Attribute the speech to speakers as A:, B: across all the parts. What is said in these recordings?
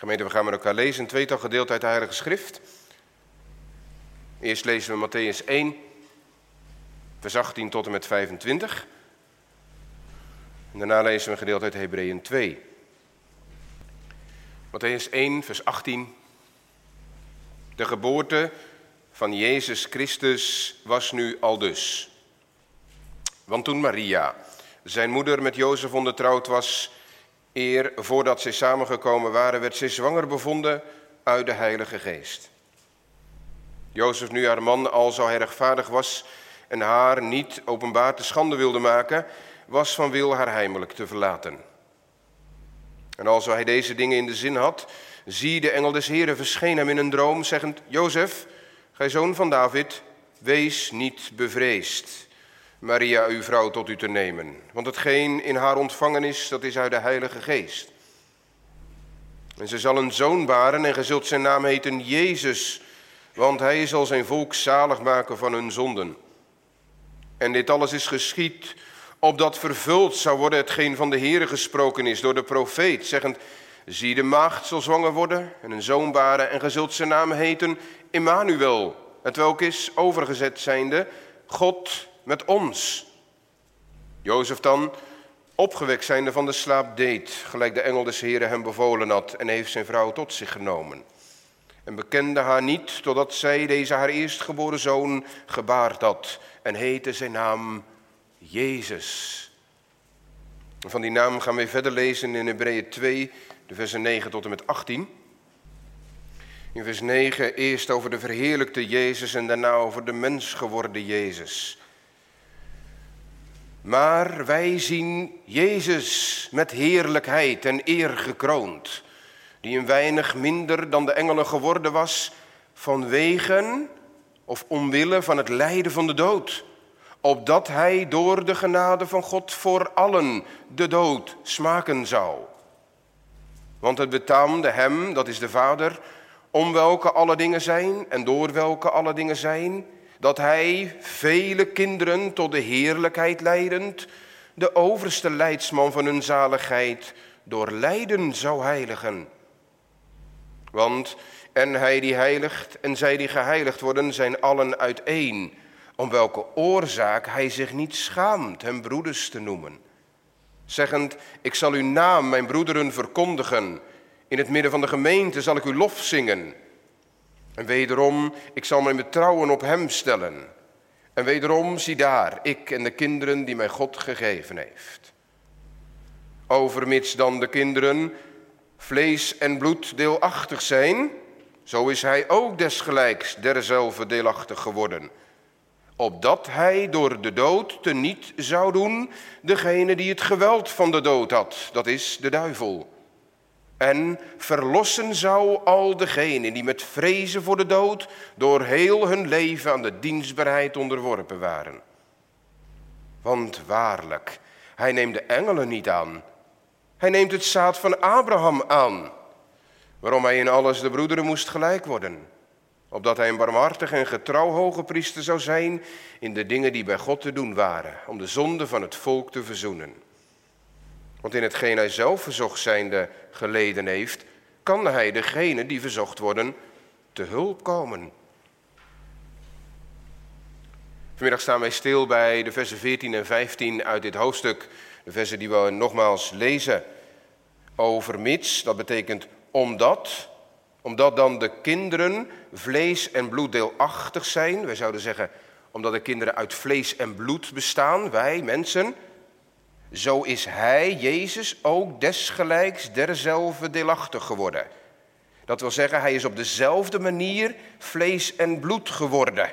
A: Gemeente, we gaan met elkaar lezen een tweetal gedeelte uit de Heilige Schrift. Eerst lezen we Matthäus 1, vers 18 tot en met 25. En daarna lezen we een gedeelte uit Hebreeën 2. Matthäus 1, vers 18. De geboorte van Jezus Christus was nu al dus. Want toen Maria, zijn moeder, met Jozef ondertrouwd was, eer voordat zij samengekomen waren, werd zij zwanger bevonden uit de Heilige Geest. Jozef, nu haar man al zo rechtvaardig was en haar niet openbaar te schande wilde maken, was van wil haar heimelijk te verlaten. En als hij deze dingen in de zin had, zie de engel des Heren verscheen hem in een droom, zeggend, Jozef, gij zoon van David, wees niet bevreesd Maria, uw vrouw, tot u te nemen. Want hetgeen in haar ontvangen is, dat is uit de Heilige Geest. En ze zal een zoon baren en ge zult zijn naam heten Jezus, want hij zal zijn volk zalig maken van hun zonden. En dit alles is geschied, opdat vervuld zou worden hetgeen van de Heere gesproken is door de profeet, zeggend, zie de maagd zal zwanger worden en een zoon baren en ge zult zijn naam heten Immanuel, het welk is overgezet zijnde, God met ons. Jozef dan, opgewekt zijnde van de slaap, deed, gelijk de engel des Heren hem bevolen had, en heeft zijn vrouw tot zich genomen. En bekende haar niet, totdat zij deze haar eerstgeboren zoon gebaard had, en heette zijn naam Jezus. Van die naam gaan we verder lezen in Hebreeën 2, de versen 9 tot en met 18. In vers 9 eerst over de verheerlijkte Jezus en daarna over de mens geworden Jezus. Maar wij zien Jezus met heerlijkheid en eer gekroond, die een weinig minder dan de engelen geworden was vanwege of omwille van het lijden van de dood, opdat hij door de genade van God voor allen de dood smaken zou. Want het betaamde hem, dat is de Vader, om welke alle dingen zijn en door welke alle dingen zijn, dat hij vele kinderen tot de heerlijkheid leidend, de overste leidsman van hun zaligheid, door lijden zou heiligen. Want en hij die heiligt en zij die geheiligd worden, zijn allen uiteen, om welke oorzaak hij zich niet schaamt hem broeders te noemen. Zeggend, ik zal uw naam, mijn broederen, verkondigen. In het midden van de gemeente zal ik uw lof zingen. En wederom, ik zal mijn betrouwen op Hem stellen. En wederom, zie daar, ik en de kinderen die mij God gegeven heeft. Overmits dan de kinderen vlees en bloed deelachtig zijn, zo is hij ook desgelijks derzelfde deelachtig geworden. Opdat hij door de dood te niet zou doen degene die het geweld van de dood had, dat is de duivel en verlossen zou al degenen die met vrezen voor de dood door heel hun leven aan de dienstbaarheid onderworpen waren. Want waarlijk, hij neemt de engelen niet aan. Hij neemt het zaad van Abraham aan, waarom hij in alles de broederen moest gelijk worden. Opdat hij een barmhartig en getrouw hoge priester zou zijn in de dingen die bij God te doen waren, om de zonde van het volk te verzoenen. Want in hetgeen hij zelf verzocht zijnde geleden heeft, kan hij degene die verzocht worden te hulp komen. Vanmiddag staan wij stil bij de versen 14 en 15 uit dit hoofdstuk. De versen die we nogmaals lezen. Over mits, dat betekent omdat. Omdat dan de kinderen vlees en bloed deelachtig zijn. Wij zouden zeggen, omdat de kinderen uit vlees en bloed bestaan, wij mensen zo is hij, Jezus, ook desgelijks derzelfde deelachtig geworden. Dat wil zeggen, hij is op dezelfde manier vlees en bloed geworden.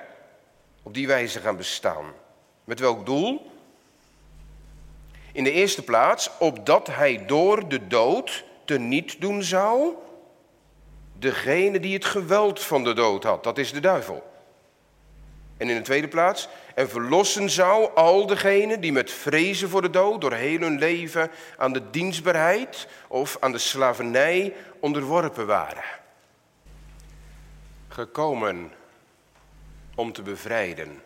A: Op die wijze gaan bestaan. Met welk doel? In de eerste plaats, opdat hij door de dood te niet doen zou degene die het geweld van de dood had, dat is de duivel. En in de tweede plaats, en verlossen zou al degenen die met vrezen voor de dood door heel hun leven aan de dienstbaarheid of aan de slavernij onderworpen waren. Gekomen om te bevrijden.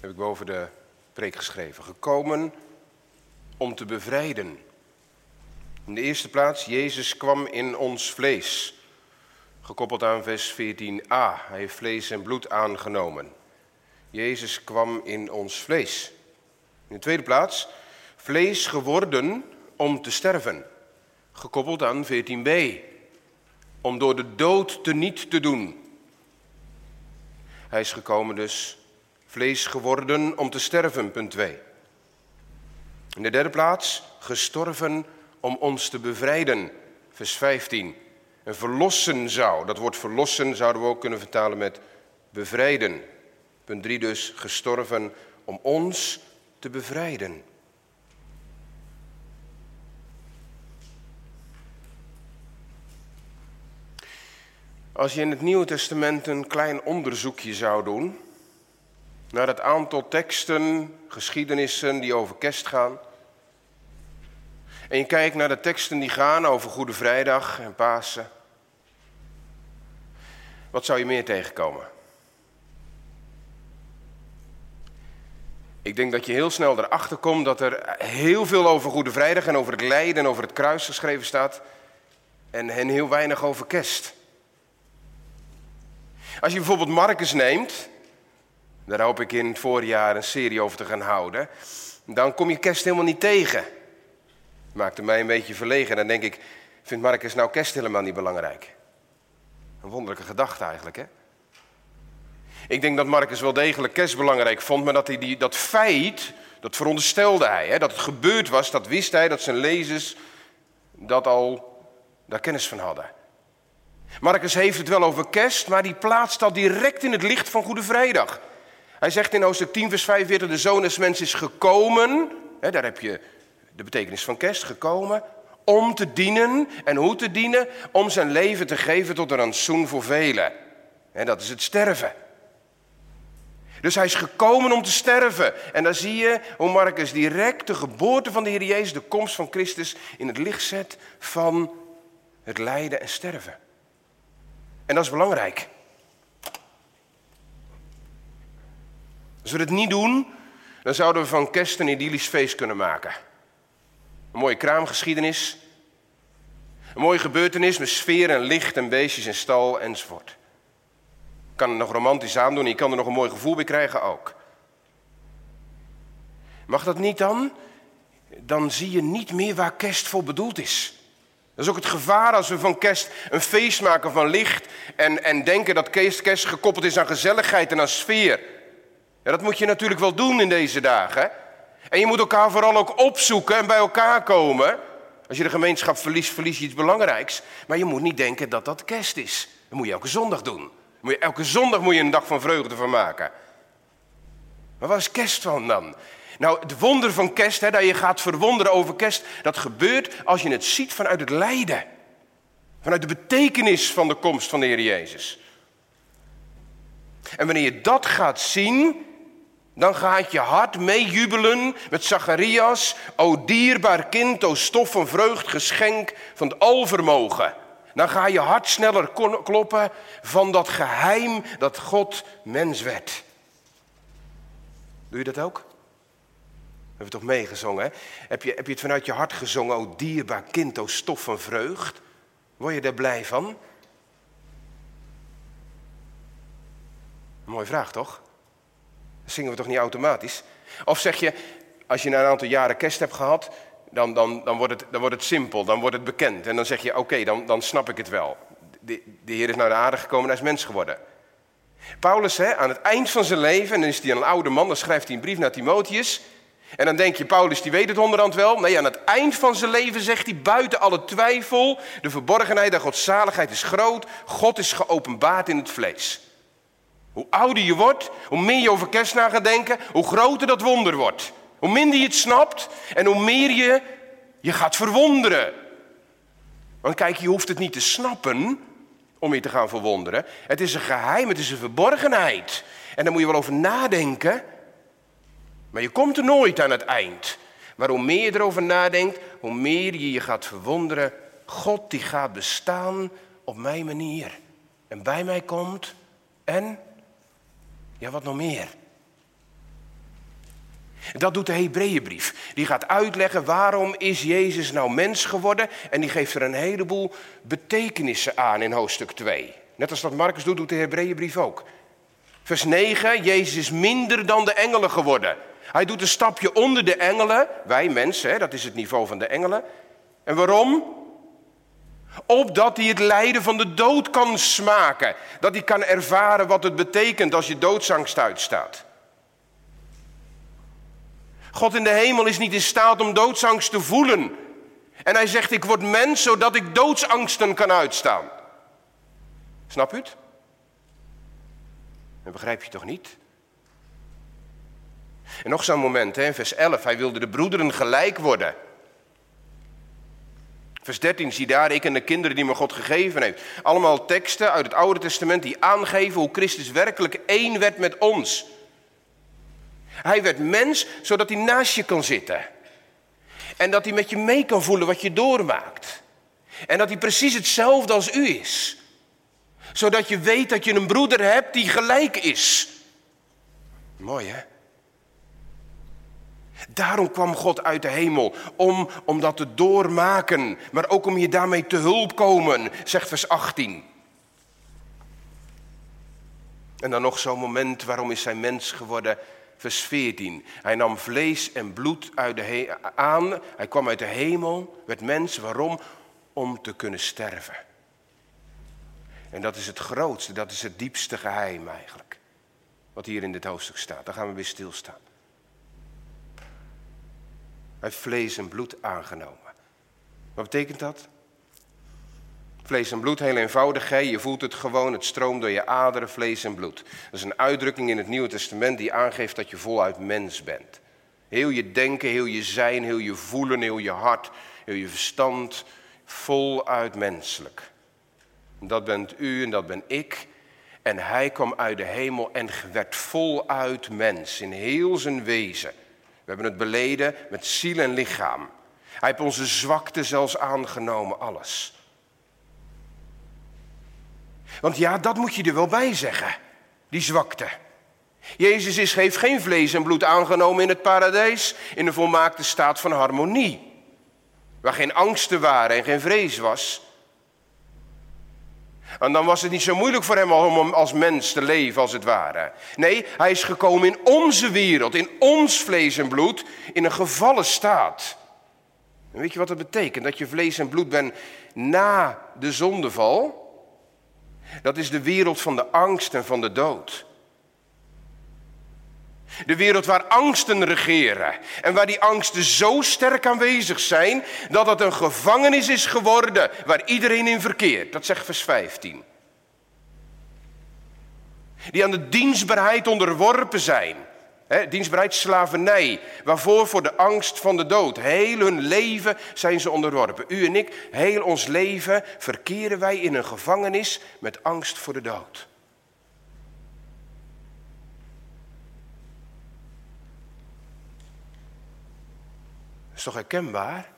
A: heb ik boven de preek geschreven. Gekomen om te bevrijden. In de eerste plaats, Jezus kwam in ons vlees. Gekoppeld aan vers 14a. Hij heeft vlees en bloed aangenomen. Jezus kwam in ons vlees. In de tweede plaats, vlees geworden om te sterven. Gekoppeld aan 14b. Om door de dood te niet te doen. Hij is gekomen dus vlees geworden om te sterven, punt 2. In de derde plaats, gestorven om ons te bevrijden, vers 15. En verlossen zou, dat woord verlossen zouden we ook kunnen vertalen met bevrijden. Punt 3 dus, gestorven om ons te bevrijden. Als je in het Nieuwe Testament een klein onderzoekje zou doen naar het aantal teksten, geschiedenissen die over kerst gaan, en je kijkt naar de teksten die gaan over Goede Vrijdag en Pasen, wat zou je meer tegenkomen? Ik denk dat je heel snel erachter komt dat er heel veel over Goede Vrijdag en over het lijden en over het kruis geschreven staat en, heel weinig over kerst. Als je bijvoorbeeld Marcus neemt, daar hoop ik in het voorjaar een serie over te gaan houden, dan kom je kerst helemaal niet tegen. Maakte mij een beetje verlegen. En dan denk ik, vindt Marcus nou kerst helemaal niet belangrijk? Een wonderlijke gedachte eigenlijk, hè? Ik denk dat Marcus wel degelijk kerst belangrijk vond, maar dat hij die, dat feit, dat veronderstelde hij. Hè? Dat het gebeurd was, dat wist hij, dat zijn lezers dat al daar kennis van hadden. Marcus heeft het wel over kerst, maar die plaatst dat direct in het licht van Goede Vrijdag. Hij zegt in hoofdstuk 10, vers 45, de zoon des mens is gekomen. Hè, daar heb je de betekenis van kerst, gekomen. Om te dienen. En hoe te dienen? Om zijn leven te geven tot een rantsoen voor velen. En dat is het sterven. Dus hij is gekomen om te sterven. En dan zie je hoe Marcus direct de geboorte van de Heer Jezus, de komst van Christus, in het licht zet van het lijden en sterven. En dat is belangrijk. Als we het niet doen, dan zouden we van kerst een idyllisch feest kunnen maken. Een mooie kraamgeschiedenis. Een mooie gebeurtenis met sfeer en licht en beestjes en stal enzovoort. Kan het nog romantisch aandoen en je kan er nog een mooi gevoel bij krijgen ook. Mag dat niet dan? Dan zie je niet meer waar kerst voor bedoeld is. Dat is ook het gevaar als we van kerst een feest maken van licht en, en denken dat kerst, kerst gekoppeld is aan gezelligheid en aan sfeer. Ja, dat moet je natuurlijk wel doen in deze dagen. En je moet elkaar vooral ook opzoeken en bij elkaar komen. Als je de gemeenschap verliest, verlies je iets belangrijks. Maar je moet niet denken dat dat kerst is. Dat moet je elke zondag doen. Moet je, elke zondag moet je een dag van vreugde van maken. Maar wat is kerst van dan? Nou, het wonder van kerst, hè, dat je gaat verwonderen over kerst, dat gebeurt als je het ziet vanuit het lijden. Vanuit de betekenis van de komst van de Heer Jezus. En wanneer je dat gaat zien, dan gaat je hart meejubelen met Zacharias. O dierbaar kind, o stof van vreugd, geschenk van het alvermogen. Dan ga je hart sneller kloppen van dat geheim dat God mens werd. Doe je dat ook? We toch meegezongen? Heb, je, heb je het vanuit je hart gezongen, o dierbaar kind, o stof van vreugd? Word je daar blij van? Mooie vraag, toch? zingen we toch niet automatisch? Of zeg je, als je na een aantal jaren kerst hebt gehad, dan, dan, dan, wordt, het, dan wordt het simpel, dan wordt het bekend. En dan zeg je, oké, dan, dan snap ik het wel. De, de Heer is naar de aarde gekomen en hij is mens geworden. Paulus, hè, aan het eind van zijn leven, en dan is hij een oude man, dan schrijft hij een brief naar Timotheus. En dan denk je, Paulus die weet het onderhand wel. Nee, aan het eind van zijn leven zegt hij, buiten alle twijfel, de verborgenheid der godzaligheid is groot. God is geopenbaard in het vlees. Hoe ouder je wordt, hoe meer je over kerst na gaat denken, hoe groter dat wonder wordt. Hoe minder je het snapt en hoe meer je je gaat verwonderen. Want kijk, je hoeft het niet te snappen om je te gaan verwonderen. Het is een geheim, het is een verborgenheid. En daar moet je wel over nadenken. Maar je komt er nooit aan het eind. Maar hoe meer je erover nadenkt, hoe meer je je gaat verwonderen. God die gaat bestaan op mijn manier. En bij mij komt en ja, wat nog meer? Dat doet de Hebreeënbrief. Die gaat uitleggen waarom is Jezus nou mens geworden en die geeft er een heleboel betekenissen aan in hoofdstuk 2. Net als dat Marcus doet, doet de Hebreeënbrief ook. Vers 9, Jezus is minder dan de engelen geworden. Hij doet een stapje onder de engelen, wij mensen, dat is het niveau van de engelen. En waarom? Opdat hij het lijden van de dood kan smaken. Dat hij kan ervaren wat het betekent als je doodsangst uitstaat. God in de hemel is niet in staat om doodsangst te voelen. En hij zegt, ik word mens zodat ik doodsangsten kan uitstaan. Snap u het? Dat begrijp je toch niet? En nog zo'n moment, hè, vers 11. Hij wilde de broederen gelijk worden. Vers 13, zie daar, ik en de kinderen die me God gegeven heeft. Allemaal teksten uit het Oude Testament die aangeven hoe Christus werkelijk één werd met ons. Hij werd mens zodat hij naast je kan zitten. En dat hij met je mee kan voelen wat je doormaakt. En dat hij precies hetzelfde als u is. Zodat je weet dat je een broeder hebt die gelijk is. Mooi hè? Daarom kwam God uit de hemel, om, om dat te doormaken, maar ook om je daarmee te hulp komen, zegt vers 18. En dan nog zo'n moment, waarom is hij mens geworden? Vers 14. Hij nam vlees en bloed uit de aan, hij kwam uit de hemel, werd mens. Waarom? Om te kunnen sterven. En dat is het grootste, dat is het diepste geheim eigenlijk. Wat hier in dit hoofdstuk staat. Daar gaan we weer stilstaan. Hij heeft vlees en bloed aangenomen. Wat betekent dat? Vlees en bloed, heel eenvoudig. Hè? Je voelt het gewoon, het stroomt door je aderen, vlees en bloed. Dat is een uitdrukking in het Nieuwe Testament die aangeeft dat je voluit mens bent. Heel je denken, heel je zijn, heel je voelen, heel je hart, heel je verstand, voluit menselijk. Dat bent u en dat ben ik. En hij kwam uit de hemel en werd voluit mens in heel zijn wezen. We hebben het beleden met ziel en lichaam. Hij heeft onze zwakte zelfs aangenomen, alles. Want ja, dat moet je er wel bij zeggen, die zwakte. Jezus is, heeft geen vlees en bloed aangenomen in het paradijs, in een volmaakte staat van harmonie. Waar geen angsten waren en geen vrees was. En dan was het niet zo moeilijk voor hem om als mens te leven, als het ware. Nee, hij is gekomen in onze wereld, in ons vlees en bloed, in een gevallen staat. En weet je wat dat betekent? Dat je vlees en bloed bent na de zondeval. Dat is de wereld van de angst en van de dood. De wereld waar angsten regeren en waar die angsten zo sterk aanwezig zijn dat het een gevangenis is geworden waar iedereen in verkeert. Dat zegt vers 15. Die aan de dienstbaarheid onderworpen zijn. He, dienstbaarheid, slavernij, waarvoor voor de angst van de dood. Heel hun leven zijn ze onderworpen. U en ik, heel ons leven verkeren wij in een gevangenis met angst voor de dood. is toch herkenbaar?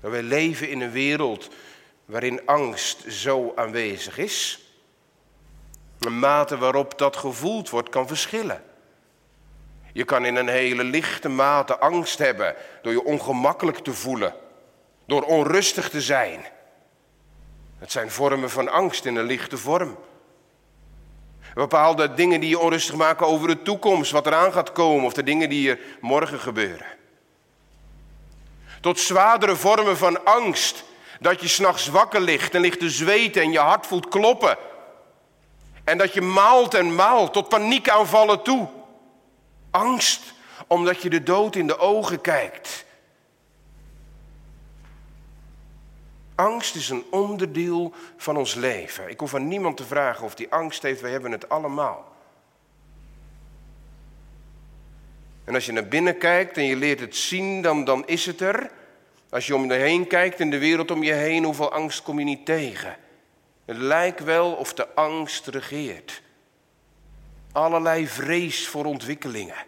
A: Dat wij leven in een wereld waarin angst zo aanwezig is. Een mate waarop dat gevoeld wordt kan verschillen. Je kan in een hele lichte mate angst hebben door je ongemakkelijk te voelen, door onrustig te zijn. Het zijn vormen van angst in een lichte vorm. Bepaalde dingen die je onrustig maken over de toekomst, wat eraan gaat komen, of de dingen die er morgen gebeuren tot zwaardere vormen van angst. Dat je s'nachts wakker ligt en ligt te zweten en je hart voelt kloppen. En dat je maalt en maalt tot paniekaanvallen toe. Angst omdat je de dood in de ogen kijkt. Angst is een onderdeel van ons leven. Ik hoef aan niemand te vragen of die angst heeft, wij hebben het allemaal. En als je naar binnen kijkt en je leert het zien, dan, dan is het er. Als je om je heen kijkt in de wereld om je heen, hoeveel angst kom je niet tegen? Het lijkt wel of de angst regeert. Allerlei vrees voor ontwikkelingen.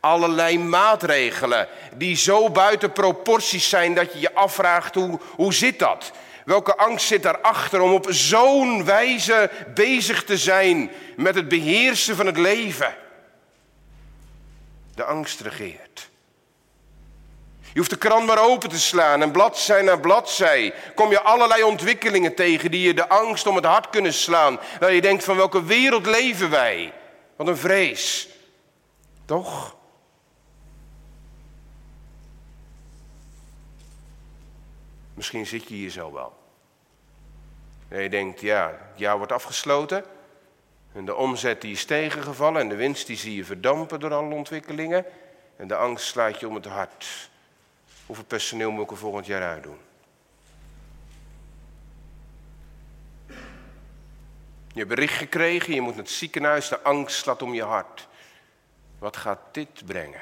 A: Allerlei maatregelen die zo buiten proporties zijn dat je je afvraagt hoe, hoe zit dat? Welke angst zit daarachter om op zo'n wijze bezig te zijn met het beheersen van het leven? De angst regeert. Je hoeft de krant maar open te slaan en bladzij na bladzij kom je allerlei ontwikkelingen tegen die je de angst om het hart kunnen slaan. Dat je denkt van welke wereld leven wij? Wat een vrees. Toch? Misschien zit je hier zo wel. En je denkt, ja, het jaar wordt afgesloten. En de omzet die is tegengevallen en de winst die zie je verdampen door alle ontwikkelingen. En de angst slaat je om het hart. Hoeveel personeel moet ik er volgend jaar uitdoen? Je hebt bericht gekregen, je moet naar het ziekenhuis, de angst slaat om je hart. Wat gaat dit brengen?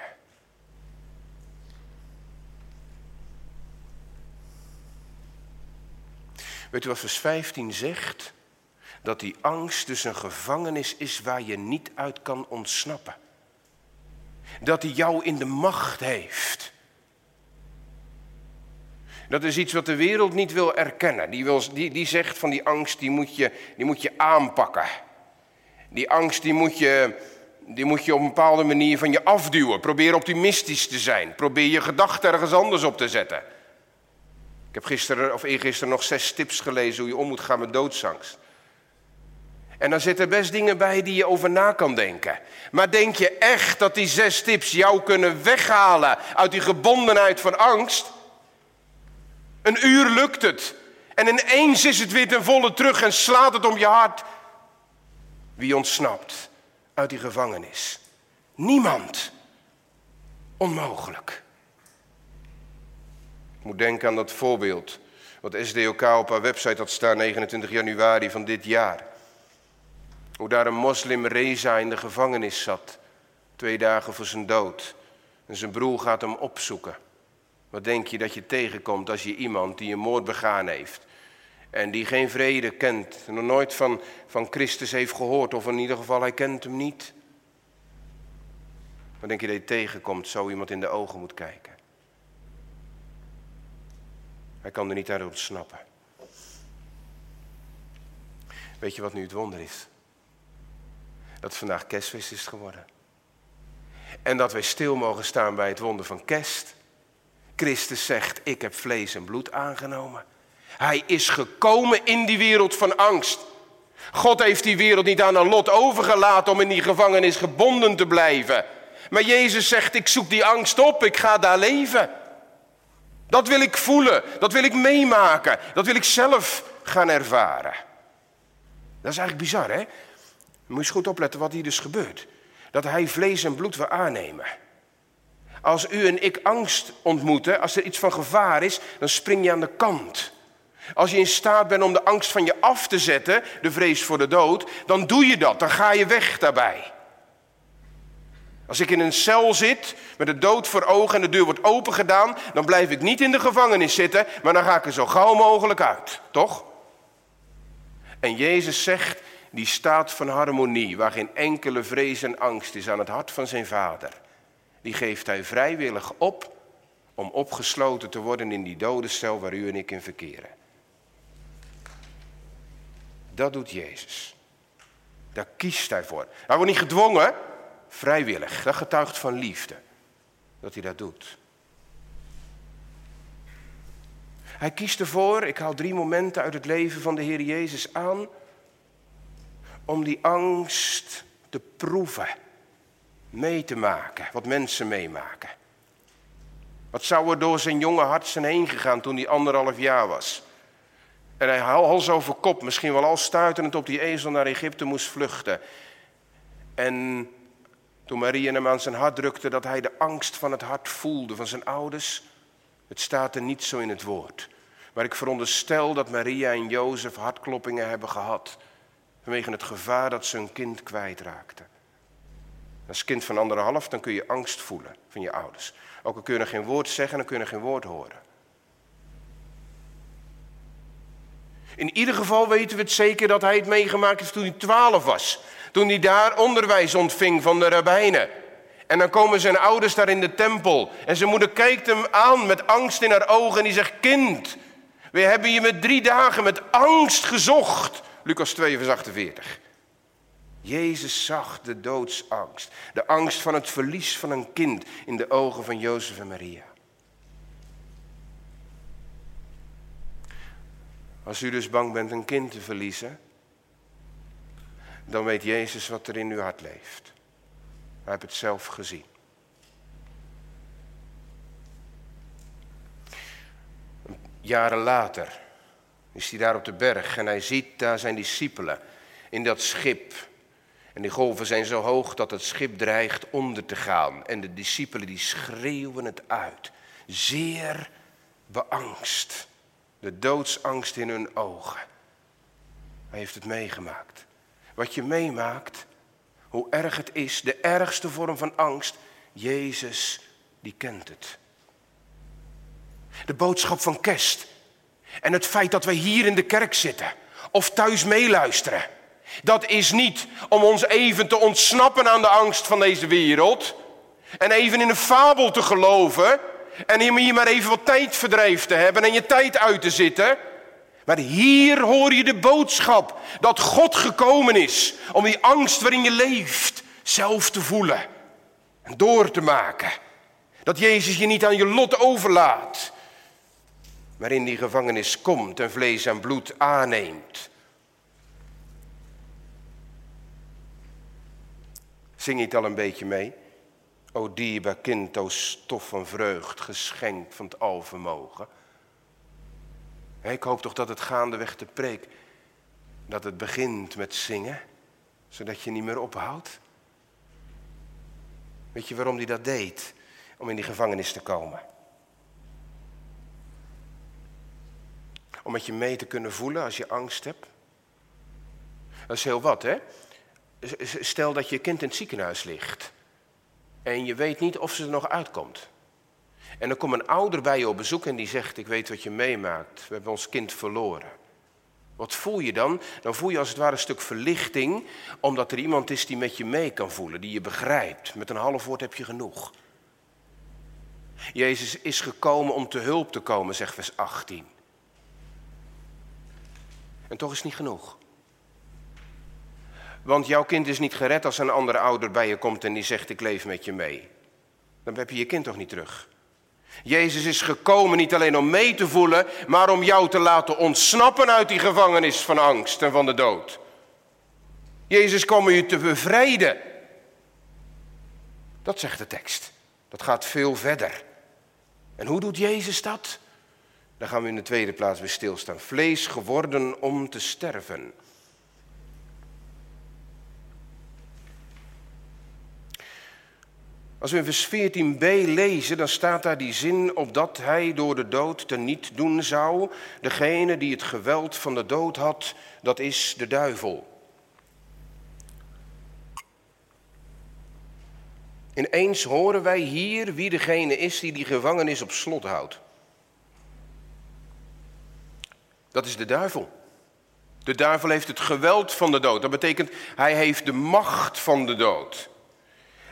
A: Weet u wat vers 15 zegt? Dat die angst dus een gevangenis is waar je niet uit kan ontsnappen. Dat hij jou in de macht heeft. Dat is iets wat de wereld niet wil erkennen. Die, wil, die, die zegt van die angst, die moet, je, die moet je aanpakken. Die angst, die moet je, die moet je op een bepaalde manier van je afduwen. Probeer optimistisch te zijn. Probeer je gedachten ergens anders op te zetten. Ik heb gisteren of eergisteren nog zes tips gelezen hoe je om moet gaan met doodsangst. En daar zitten best dingen bij die je over na kan denken. Maar denk je echt dat die zes tips jou kunnen weghalen uit die gebondenheid van angst? Een uur lukt het. En ineens is het weer ten volle terug en slaat het om je hart. Wie ontsnapt uit die gevangenis? Niemand. Onmogelijk. Ik moet denken aan dat voorbeeld wat SDOK op haar website had staan 29 januari van dit jaar. Hoe daar een moslim Reza in de gevangenis zat, twee dagen voor zijn dood. En zijn broer gaat hem opzoeken. Wat denk je dat je tegenkomt als je iemand die een moord begaan heeft en die geen vrede kent, en nog nooit van, van Christus heeft gehoord, of in ieder geval hij kent hem niet? Wat denk je dat je tegenkomt, zo iemand in de ogen moet kijken? Hij kan er niet uit ontsnappen. Weet je wat nu het wonder is? Dat vandaag kerstfeest is geworden. En dat wij stil mogen staan bij het wonder van kerst. Christus zegt, ik heb vlees en bloed aangenomen. Hij is gekomen in die wereld van angst. God heeft die wereld niet aan een lot overgelaten om in die gevangenis gebonden te blijven. Maar Jezus zegt, ik zoek die angst op, ik ga daar leven. Dat wil ik voelen, dat wil ik meemaken, dat wil ik zelf gaan ervaren. Dat is eigenlijk bizar, hè? Moet je eens goed opletten wat hier dus gebeurt. Dat hij vlees en bloed wil aannemen. Als u en ik angst ontmoeten, als er iets van gevaar is, dan spring je aan de kant. Als je in staat bent om de angst van je af te zetten, de vrees voor de dood, dan doe je dat, dan ga je weg daarbij. Als ik in een cel zit met de dood voor ogen en de deur wordt opengedaan, dan blijf ik niet in de gevangenis zitten, maar dan ga ik er zo gauw mogelijk uit, toch? En Jezus zegt, die staat van harmonie, waar geen enkele vrees en angst is aan het hart van zijn vader, die geeft hij vrijwillig op om opgesloten te worden in die dode cel waar u en ik in verkeren. Dat doet Jezus. Daar kiest hij voor. Hij wordt niet gedwongen, vrijwillig. Dat getuigt van liefde. Dat hij dat doet. Hij kiest ervoor, ik haal drie momenten uit het leven van de Heer Jezus aan, om die angst te proeven, mee te maken, wat mensen meemaken. Wat zou er door zijn jonge hart zijn heen gegaan toen hij anderhalf jaar was? En hij hals over kop, misschien wel al stuitend op die ezel naar Egypte moest vluchten. En toen Maria hem aan zijn hart drukte, dat hij de angst van het hart voelde van zijn ouders. Het staat er niet zo in het woord. Maar ik veronderstel dat Maria en Jozef hartkloppingen hebben gehad. Vanwege het gevaar dat ze hun kind kwijtraakten. Als kind van anderhalf, dan kun je angst voelen van je ouders. Ook al kun je geen woord zeggen, dan kun je geen woord horen. In ieder geval weten we het zeker dat hij het meegemaakt heeft toen hij twaalf was. Toen hij daar onderwijs ontving van de rabbijnen. En dan komen zijn ouders daar in de tempel. En zijn moeder kijkt hem aan met angst in haar ogen. En die zegt, kind, we hebben je met drie dagen met angst gezocht. Lucas 2, vers 48. Jezus zag de doodsangst, de angst van het verlies van een kind in de ogen van Jozef en Maria. Als u dus bang bent een kind te verliezen, dan weet Jezus wat er in uw hart leeft. Hij heeft het zelf gezien. Jaren later is hij daar op de berg en hij ziet daar zijn discipelen in dat schip. En die golven zijn zo hoog dat het schip dreigt onder te gaan. En de discipelen die schreeuwen het uit. Zeer beangst. De doodsangst in hun ogen. Hij heeft het meegemaakt. Wat je meemaakt, hoe erg het is, de ergste vorm van angst, Jezus, die kent het. De boodschap van kerst en het feit dat wij hier in de kerk zitten of thuis meeluisteren, dat is niet om ons even te ontsnappen aan de angst van deze wereld en even in een fabel te geloven en hier maar even wat tijdverdrijf te hebben en je tijd uit te zitten. Maar hier hoor je de boodschap dat God gekomen is om die angst waarin je leeft zelf te voelen en door te maken. Dat Jezus je niet aan je lot overlaat, maar in die gevangenis komt en vlees en bloed aanneemt. Zing je het al een beetje mee? O dierbaar kind, o stof van vreugd, geschenk van het alvermogen. Ik hoop toch dat het gaandeweg de preek, dat het begint met zingen, zodat je niet meer ophoudt. Weet je waarom hij dat deed? Om in die gevangenis te komen. Om met je mee te kunnen voelen als je angst hebt. Dat is heel wat, hè? Stel dat je kind in het ziekenhuis ligt. En je weet niet of ze er nog uitkomt. En dan komt een ouder bij je op bezoek en die zegt: Ik weet wat je meemaakt. We hebben ons kind verloren. Wat voel je dan? Dan voel je als het ware een stuk verlichting, omdat er iemand is die met je mee kan voelen, die je begrijpt. Met een half woord heb je genoeg. Jezus is gekomen om te hulp te komen, zegt vers 18. En toch is het niet genoeg. Want jouw kind is niet gered als een andere ouder bij je komt en die zegt: Ik leef met je mee. Dan heb je je kind toch niet terug. Jezus is gekomen niet alleen om mee te voelen, maar om jou te laten ontsnappen uit die gevangenis van angst en van de dood. Jezus kwam om je te bevrijden. Dat zegt de tekst. Dat gaat veel verder. En hoe doet Jezus dat? Daar gaan we in de tweede plaats weer stilstaan. Vlees geworden om te sterven. Als we in vers 14b lezen, dan staat daar die zin opdat hij door de dood te niet doen zou. Degene die het geweld van de dood had, dat is de duivel. Ineens horen wij hier wie degene is die die gevangenis op slot houdt. Dat is de duivel. De duivel heeft het geweld van de dood. Dat betekent, hij heeft de macht van de dood.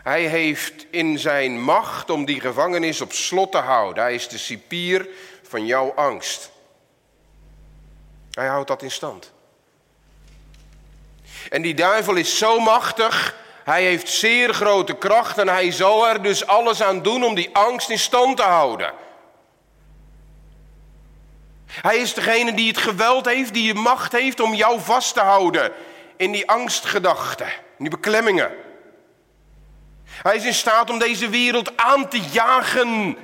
A: Hij heeft in zijn macht om die gevangenis op slot te houden. Hij is de cipier van jouw angst. Hij houdt dat in stand. En die duivel is zo machtig, hij heeft zeer grote kracht en hij zal er dus alles aan doen om die angst in stand te houden. Hij is degene die het geweld heeft, die de macht heeft om jou vast te houden in die angstgedachten, in die beklemmingen. Hij is in staat om deze wereld aan te jagen.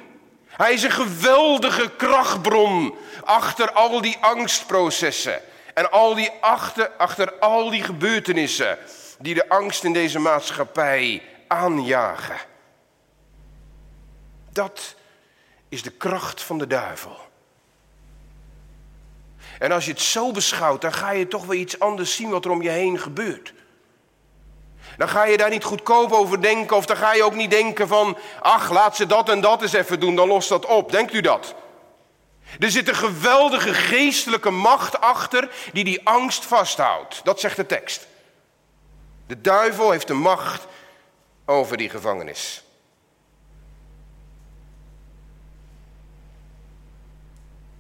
A: Hij is een geweldige krachtbron achter al die angstprocessen en al die achter, achter al die gebeurtenissen die de angst in deze maatschappij aanjagen. Dat is de kracht van de duivel. En als je het zo beschouwt, dan ga je toch weer iets anders zien wat er om je heen gebeurt. Dan ga je daar niet goedkoop over denken of dan ga je ook niet denken van, ach laat ze dat en dat eens even doen, dan lost dat op. Denkt u dat? Er zit een geweldige geestelijke macht achter die die angst vasthoudt. Dat zegt de tekst. De duivel heeft de macht over die gevangenis.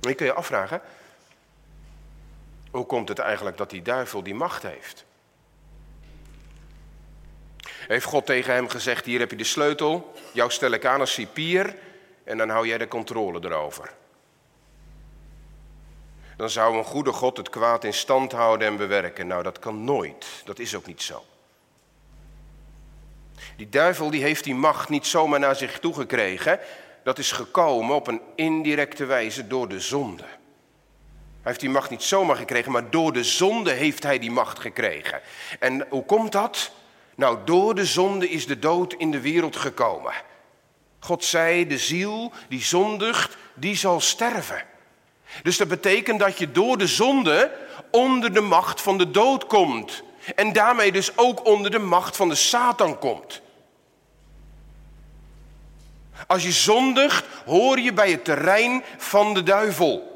A: Je kun je afvragen, hoe komt het eigenlijk dat die duivel die macht heeft? Heeft God tegen hem gezegd, hier heb je de sleutel, jou stel ik aan als cipier en dan hou jij de controle erover. Dan zou een goede God het kwaad in stand houden en bewerken. Nou, dat kan nooit. Dat is ook niet zo. Die duivel die heeft die macht niet zomaar naar zich toegekregen. Dat is gekomen op een indirecte wijze door de zonde. Hij heeft die macht niet zomaar gekregen, maar door de zonde heeft hij die macht gekregen. En hoe komt dat? Nou, door de zonde is de dood in de wereld gekomen. God zei, de ziel die zondigt, die zal sterven. Dus dat betekent dat je door de zonde onder de macht van de dood komt. En daarmee dus ook onder de macht van de Satan komt. Als je zondigt, hoor je bij het terrein van de duivel.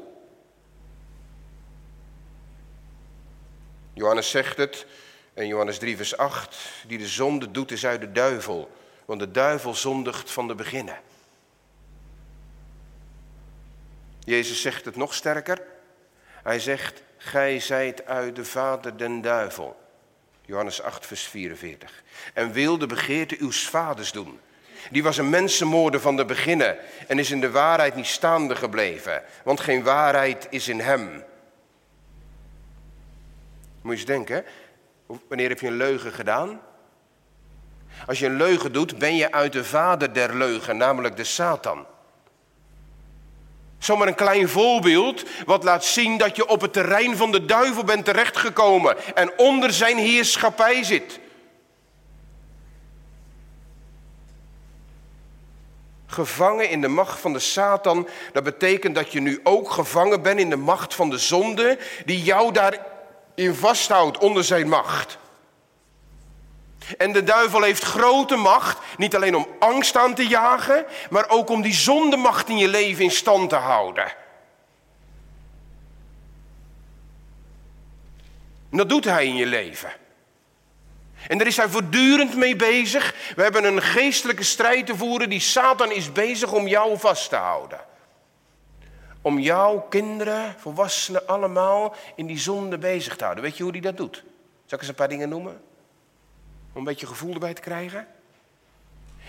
A: Johannes zegt het in Johannes 3, vers 8. Die de zonde doet, is uit de duivel. Want de duivel zondigt van de beginnen. Jezus zegt het nog sterker. Hij zegt, gij zijt uit de vader den duivel. Johannes 8, vers 44. En wilde begeerte uw vaders doen. Die was een mensenmoorder van de beginnen en is in de waarheid niet staande gebleven, want geen waarheid is in hem. Moet je eens denken, wanneer heb je een leugen gedaan? Als je een leugen doet, ben je uit de vader der leugen, namelijk de Satan. Zomaar een klein voorbeeld wat laat zien dat je op het terrein van de duivel bent terechtgekomen en onder zijn heerschappij zit. Gevangen in de macht van de Satan, dat betekent dat je nu ook gevangen bent in de macht van de zonde die jou daarin vasthoudt onder zijn macht. En de duivel heeft grote macht, niet alleen om angst aan te jagen, maar ook om die zondemacht in je leven in stand te houden. En dat doet hij in je leven. En daar is hij voortdurend mee bezig. We hebben een geestelijke strijd te voeren. Die Satan is bezig om jou vast te houden. Om jouw kinderen, volwassenen allemaal in die zonde bezig te houden. Weet je hoe hij dat doet? Zal ik eens een paar dingen noemen? Om een beetje gevoel erbij te krijgen?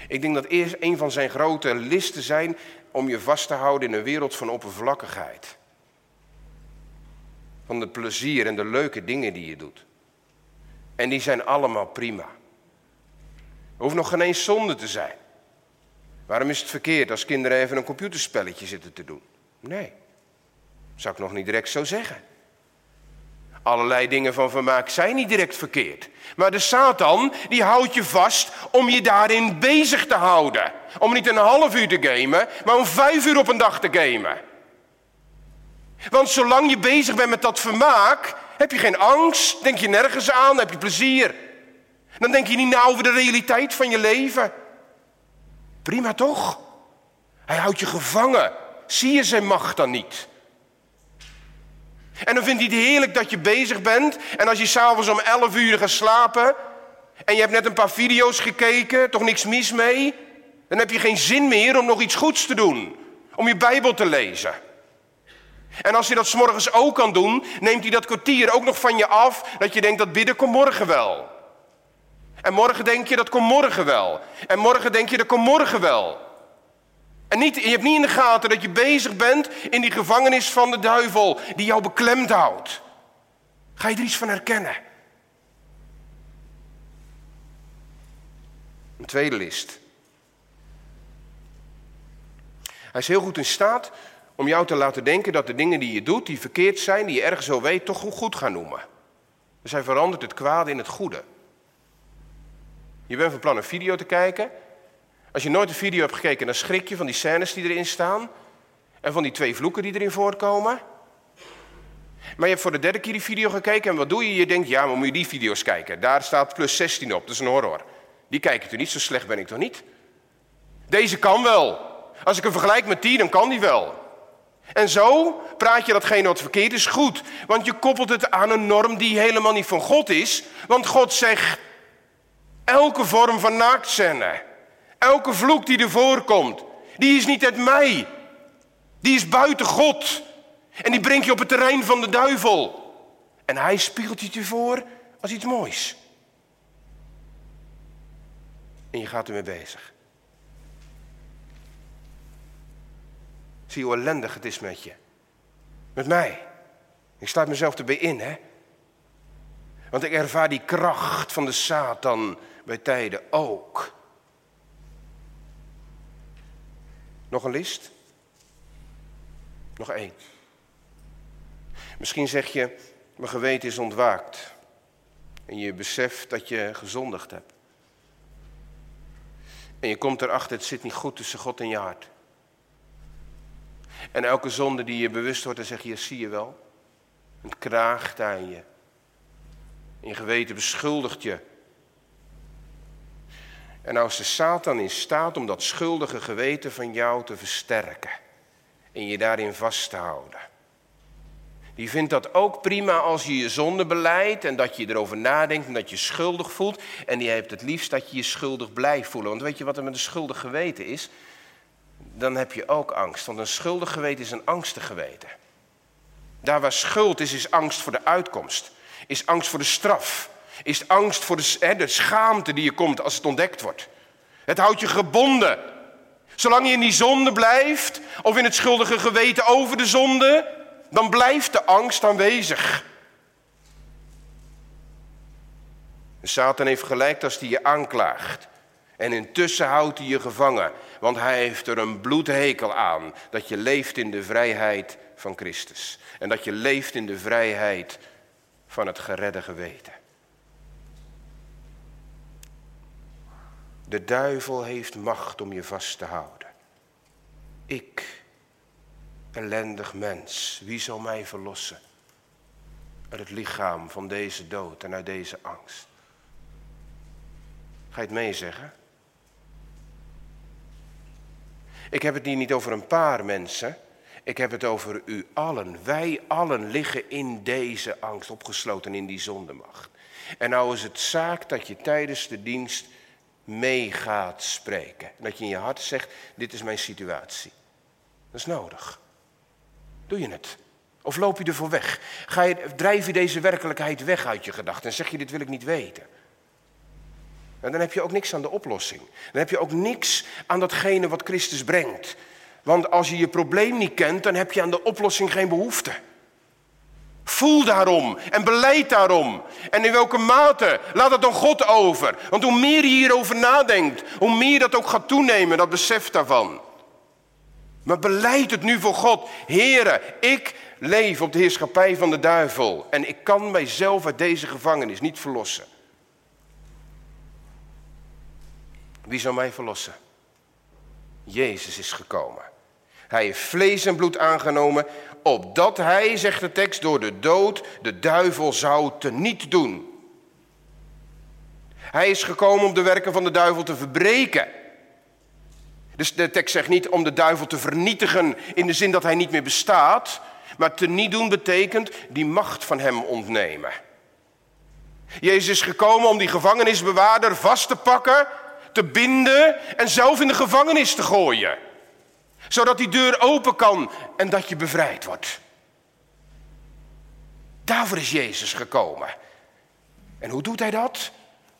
A: Ik denk dat eerst een van zijn grote listen zijn om je vast te houden in een wereld van oppervlakkigheid. Van het plezier en de leuke dingen die je doet. En die zijn allemaal prima. Er hoeft nog geen eens zonde te zijn. Waarom is het verkeerd als kinderen even een computerspelletje zitten te doen? Nee, zou ik nog niet direct zo zeggen. Allerlei dingen van vermaak zijn niet direct verkeerd. Maar de Satan, die houdt je vast om je daarin bezig te houden. Om niet een half uur te gamen, maar om vijf uur op een dag te gamen. Want zolang je bezig bent met dat vermaak, heb je geen angst, denk je nergens aan, heb je plezier. Dan denk je niet na over de realiteit van je leven. Prima toch? Hij houdt je gevangen. Zie je zijn macht dan niet? En dan vindt hij het heerlijk dat je bezig bent. En als je s'avonds om 11 uur gaat slapen. en je hebt net een paar video's gekeken, toch niks mis mee. dan heb je geen zin meer om nog iets goeds te doen. Om je Bijbel te lezen. En als hij dat s'morgens ook kan doen, neemt hij dat kwartier ook nog van je af. dat je denkt dat bidden komt morgen wel. En morgen denk je dat komt morgen wel. En morgen denk je dat komt morgen wel. En niet, je hebt niet in de gaten dat je bezig bent in die gevangenis van de duivel die jou beklemd houdt. Ga je er iets van herkennen? Een tweede list. Hij is heel goed in staat om jou te laten denken dat de dingen die je doet, die verkeerd zijn, die je ergens zo weet, toch goed gaan noemen. Dus hij verandert het kwade in het goede. Je bent van plan een video te kijken als je nooit een video hebt gekeken, dan schrik je van die scènes die erin staan. En van die twee vloeken die erin voorkomen. Maar je hebt voor de derde keer die video gekeken en wat doe je? Je denkt, ja, maar moet je die video's kijken. Daar staat plus 16 op, dat is een horror. Die kijk ik toch niet, zo slecht ben ik toch niet? Deze kan wel. Als ik hem vergelijk met die, dan kan die wel. En zo praat je datgene wat verkeerd is goed. Want je koppelt het aan een norm die helemaal niet van God is. Want God zegt, elke vorm van naaktscène Elke vloek die er voorkomt, die is niet uit mij. Die is buiten God. En die brengt je op het terrein van de duivel. En hij spiegelt je voor als iets moois. En je gaat ermee bezig. Zie hoe ellendig het is met je. Met mij. Ik sluit mezelf erbij in, hè. Want ik ervaar die kracht van de Satan bij tijden ook. Nog een list? Nog één. Misschien zeg je, mijn geweten is ontwaakt. En je beseft dat je gezondigd hebt. En je komt erachter, het zit niet goed tussen God en je hart. En elke zonde die je bewust wordt, dan zeg je, zie je wel. Het kraagt aan je. Je geweten beschuldigt je. En als de Satan in staat om dat schuldige geweten van jou te versterken en je daarin vast te houden. Die vindt dat ook prima als je je zonde beleidt en dat je erover nadenkt en dat je schuldig voelt. En die heeft het liefst dat je je schuldig blijft voelen. Want weet je wat er met een schuldig geweten is? Dan heb je ook angst. Want een schuldig geweten is een angstig geweten. Daar waar schuld is, is angst voor de uitkomst. Is angst voor de straf. Is angst voor de, hè, de schaamte die je komt als het ontdekt wordt. Het houdt je gebonden. Zolang je in die zonde blijft, of in het schuldige geweten over de zonde, dan blijft de angst aanwezig. Satan heeft gelijk als hij je aanklaagt. En intussen houdt hij je gevangen, want hij heeft er een bloedhekel aan dat je leeft in de vrijheid van Christus. En dat je leeft in de vrijheid van het geredde geweten. De duivel heeft macht om je vast te houden. Ik, ellendig mens, wie zal mij verlossen uit het lichaam van deze dood en uit deze angst? Ga je het meezeggen? Ik heb het hier niet over een paar mensen. Ik heb het over u allen. Wij allen liggen in deze angst, opgesloten in die zondemacht. En nou is het zaak dat je tijdens de dienst mee gaat spreken. Dat je in je hart zegt, dit is mijn situatie. Dat is nodig. Doe je het? Of loop je ervoor weg? Ga je, drijf je deze werkelijkheid weg uit je gedachten en zeg je, dit wil ik niet weten. En dan heb je ook niks aan de oplossing. Dan heb je ook niks aan datgene wat Christus brengt. Want als je je probleem niet kent, dan heb je aan de oplossing geen behoefte. Voel daarom en beleid daarom. En in welke mate, laat het dan God over. Want hoe meer je hierover nadenkt, hoe meer dat ook gaat toenemen, dat besef daarvan. Maar beleid het nu voor God. Heren, ik leef op de heerschappij van de duivel. En ik kan mijzelf uit deze gevangenis niet verlossen. Wie zal mij verlossen? Jezus is gekomen. Hij heeft vlees en bloed aangenomen, opdat hij, zegt de tekst, door de dood de duivel zou teniet doen. Hij is gekomen om de werken van de duivel te verbreken. Dus de tekst zegt niet om de duivel te vernietigen in de zin dat hij niet meer bestaat, maar teniet doen betekent die macht van hem ontnemen. Jezus is gekomen om die gevangenisbewaarder vast te pakken, te binden en zelf in de gevangenis te gooien zodat die deur open kan en dat je bevrijd wordt. Daarvoor is Jezus gekomen. En hoe doet hij dat?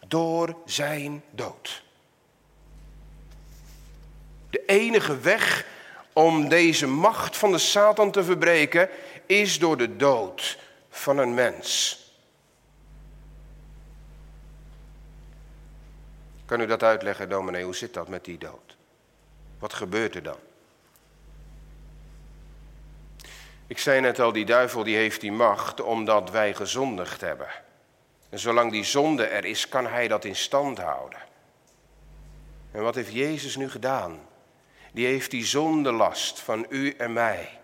A: Door zijn dood. De enige weg om deze macht van de Satan te verbreken is door de dood van een mens. Kan u dat uitleggen, dominee? Hoe zit dat met die dood? Wat gebeurt er dan? Ik zei net al, die duivel die heeft die macht omdat wij gezondigd hebben. En zolang die zonde er is, kan hij dat in stand houden. En wat heeft Jezus nu gedaan? Die heeft die zondelast van u en mij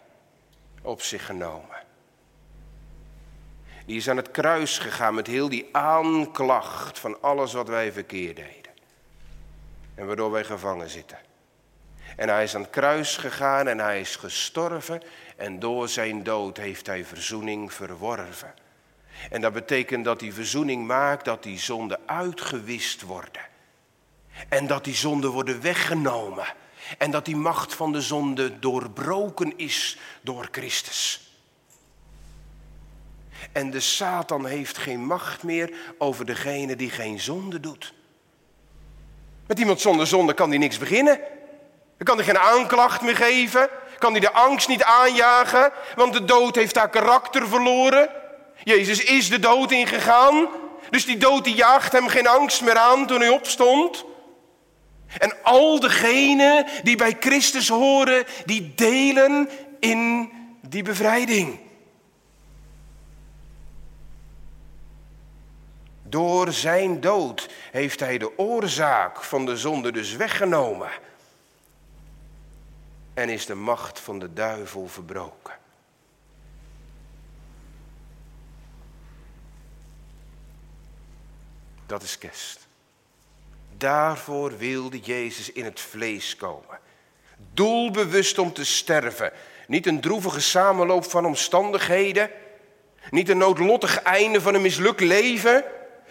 A: op zich genomen. Die is aan het kruis gegaan met heel die aanklacht van alles wat wij verkeerd deden. En waardoor wij gevangen zitten. En hij is aan het kruis gegaan en hij is gestorven. En door zijn dood heeft hij verzoening verworven. En dat betekent dat die verzoening maakt dat die zonden uitgewist worden. En dat die zonden worden weggenomen. En dat die macht van de zonde doorbroken is door Christus. En de Satan heeft geen macht meer over degene die geen zonde doet. Met iemand zonder zonde kan hij niks beginnen. Dan kan hij geen aanklacht meer geven. Kan hij de angst niet aanjagen. Want de dood heeft haar karakter verloren. Jezus is de dood ingegaan. Dus die dood die jaagt hem geen angst meer aan toen hij opstond. En al degenen die bij Christus horen, die delen in die bevrijding. Door zijn dood heeft hij de oorzaak van de zonde dus weggenomen. En is de macht van de duivel verbroken. Dat is kerst. Daarvoor wilde Jezus in het vlees komen. Doelbewust om te sterven. Niet een droevige samenloop van omstandigheden. Niet een noodlottig einde van een mislukt leven.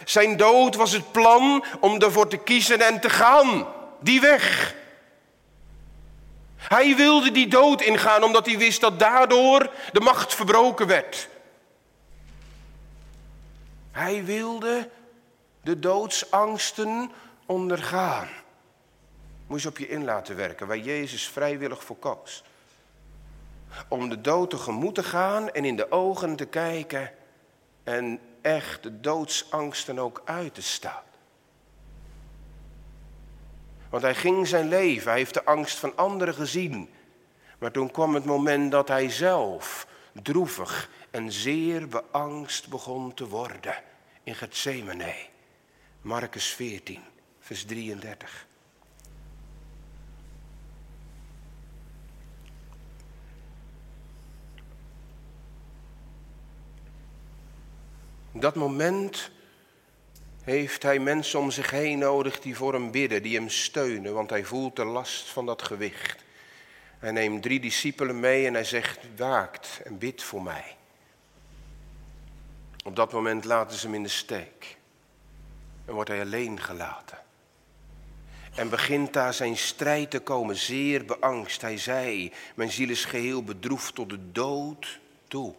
A: Zijn dood was het plan om ervoor te kiezen en te gaan. Die weg. Hij wilde die dood ingaan omdat hij wist dat daardoor de macht verbroken werd. Hij wilde de doodsangsten ondergaan. Moest je op je in laten werken, waar Jezus vrijwillig voor koos. Om de dood tegemoet te gaan en in de ogen te kijken en echt de doodsangsten ook uit te staan. Want hij ging zijn leven, hij heeft de angst van anderen gezien. Maar toen kwam het moment dat hij zelf droevig en zeer beangst begon te worden in Gethsemane. Marcus 14, vers 33. dat moment heeft hij mensen om zich heen nodig die voor hem bidden, die hem steunen, want hij voelt de last van dat gewicht. Hij neemt drie discipelen mee en hij zegt, waakt en bid voor mij. Op dat moment laten ze hem in de steek en wordt hij alleen gelaten. En begint daar zijn strijd te komen, zeer beangst. Hij zei, mijn ziel is geheel bedroefd tot de dood toe.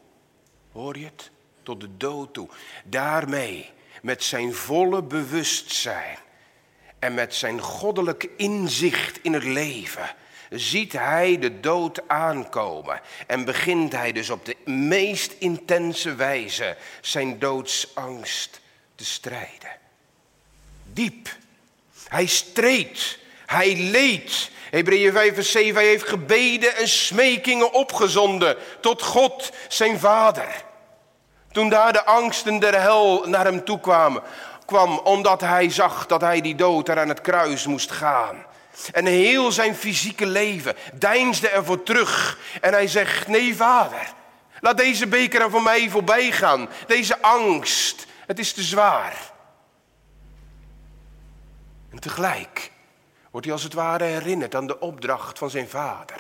A: Hoor je het? Tot de dood toe. Daarmee, met zijn volle bewustzijn en met zijn goddelijk inzicht in het leven, ziet hij de dood aankomen en begint hij dus op de meest intense wijze zijn doodsangst te strijden diep. Hij streed, hij leed. Hebreeën 5 vers 7, hij heeft gebeden en smekingen opgezonden tot God, zijn vader. Toen daar de angsten der hel naar hem toe kwamen, kwam omdat hij zag dat hij die dood er aan het kruis moest gaan. En heel zijn fysieke leven deinsde ervoor terug. En hij zegt, nee vader, laat deze beker er voor mij voorbij gaan. Deze angst, het is te zwaar. En tegelijk wordt hij als het ware herinnerd aan de opdracht van zijn vader.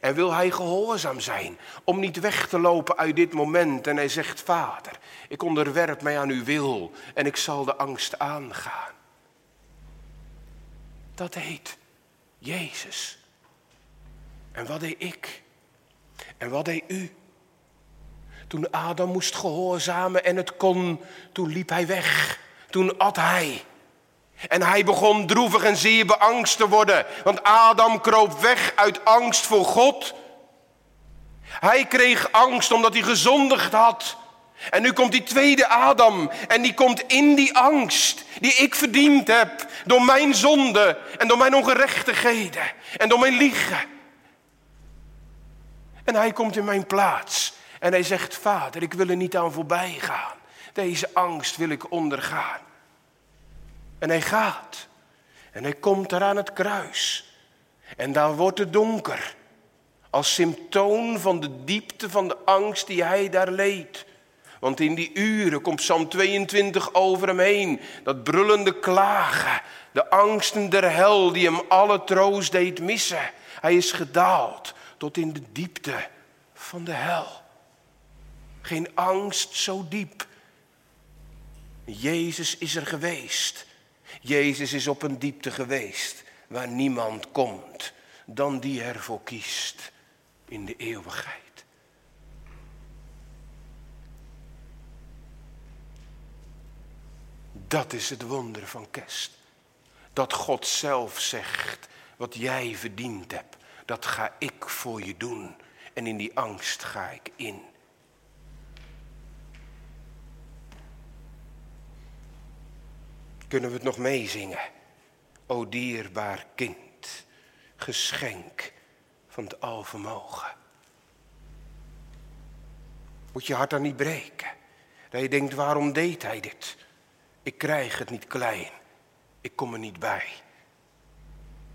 A: En wil hij gehoorzaam zijn om niet weg te lopen uit dit moment. En hij zegt, vader, ik onderwerp mij aan uw wil en ik zal de angst aangaan. Dat heet Jezus. En wat deed ik? En wat deed u? Toen Adam moest gehoorzamen en het kon, toen liep hij weg. Toen at hij. En hij begon droevig en zeer beangst te worden, want Adam kroop weg uit angst voor God. Hij kreeg angst omdat hij gezondigd had. En nu komt die tweede Adam en die komt in die angst die ik verdiend heb door mijn zonde en door mijn ongerechtigheden en door mijn liegen. En hij komt in mijn plaats en hij zegt, vader, ik wil er niet aan voorbij gaan. Deze angst wil ik ondergaan. En hij gaat. En hij komt daar aan het kruis. En daar wordt het donker. Als symptoom van de diepte van de angst die hij daar leed. Want in die uren komt Psalm 22 over hem heen. Dat brullende klagen. De angsten der hel die hem alle troost deed missen. Hij is gedaald tot in de diepte van de hel. Geen angst zo diep. Jezus is er geweest. Jezus is op een diepte geweest waar niemand komt dan die ervoor kiest in de eeuwigheid. Dat is het wonder van kerst. Dat God zelf zegt, wat jij verdiend hebt, dat ga ik voor je doen. En in die angst ga ik in. Kunnen we het nog meezingen? O dierbaar kind, geschenk van het alvermogen. Moet je hart dan niet breken? Dat je denkt, waarom deed hij dit? Ik krijg het niet klein. Ik kom er niet bij.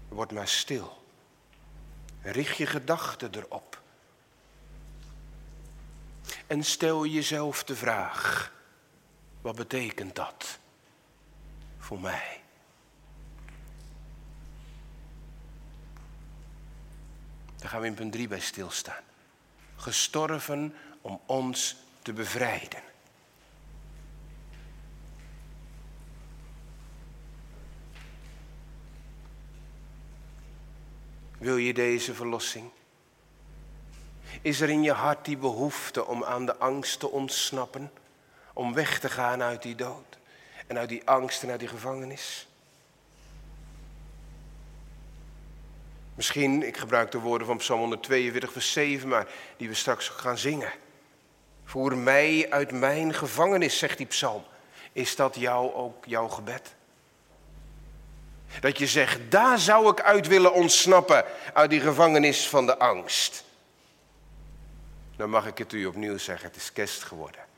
A: Word maar stil. Richt je gedachten erop. En stel jezelf de vraag: wat betekent dat voor mij? Daar gaan we in punt 3 bij stilstaan. Gestorven om ons te bevrijden. Wil je deze verlossing? Is er in je hart die behoefte om aan de angst te ontsnappen? Om weg te gaan uit die dood en uit die angst en uit die gevangenis? Misschien, ik gebruik de woorden van Psalm 142, vers 7, maar die we straks gaan zingen. Voer mij uit mijn gevangenis, zegt die psalm. Is dat jou ook jouw gebed? Dat je zegt, daar zou ik uit willen ontsnappen, uit die gevangenis van de angst. Dan mag ik het u opnieuw zeggen, het is kerst geworden.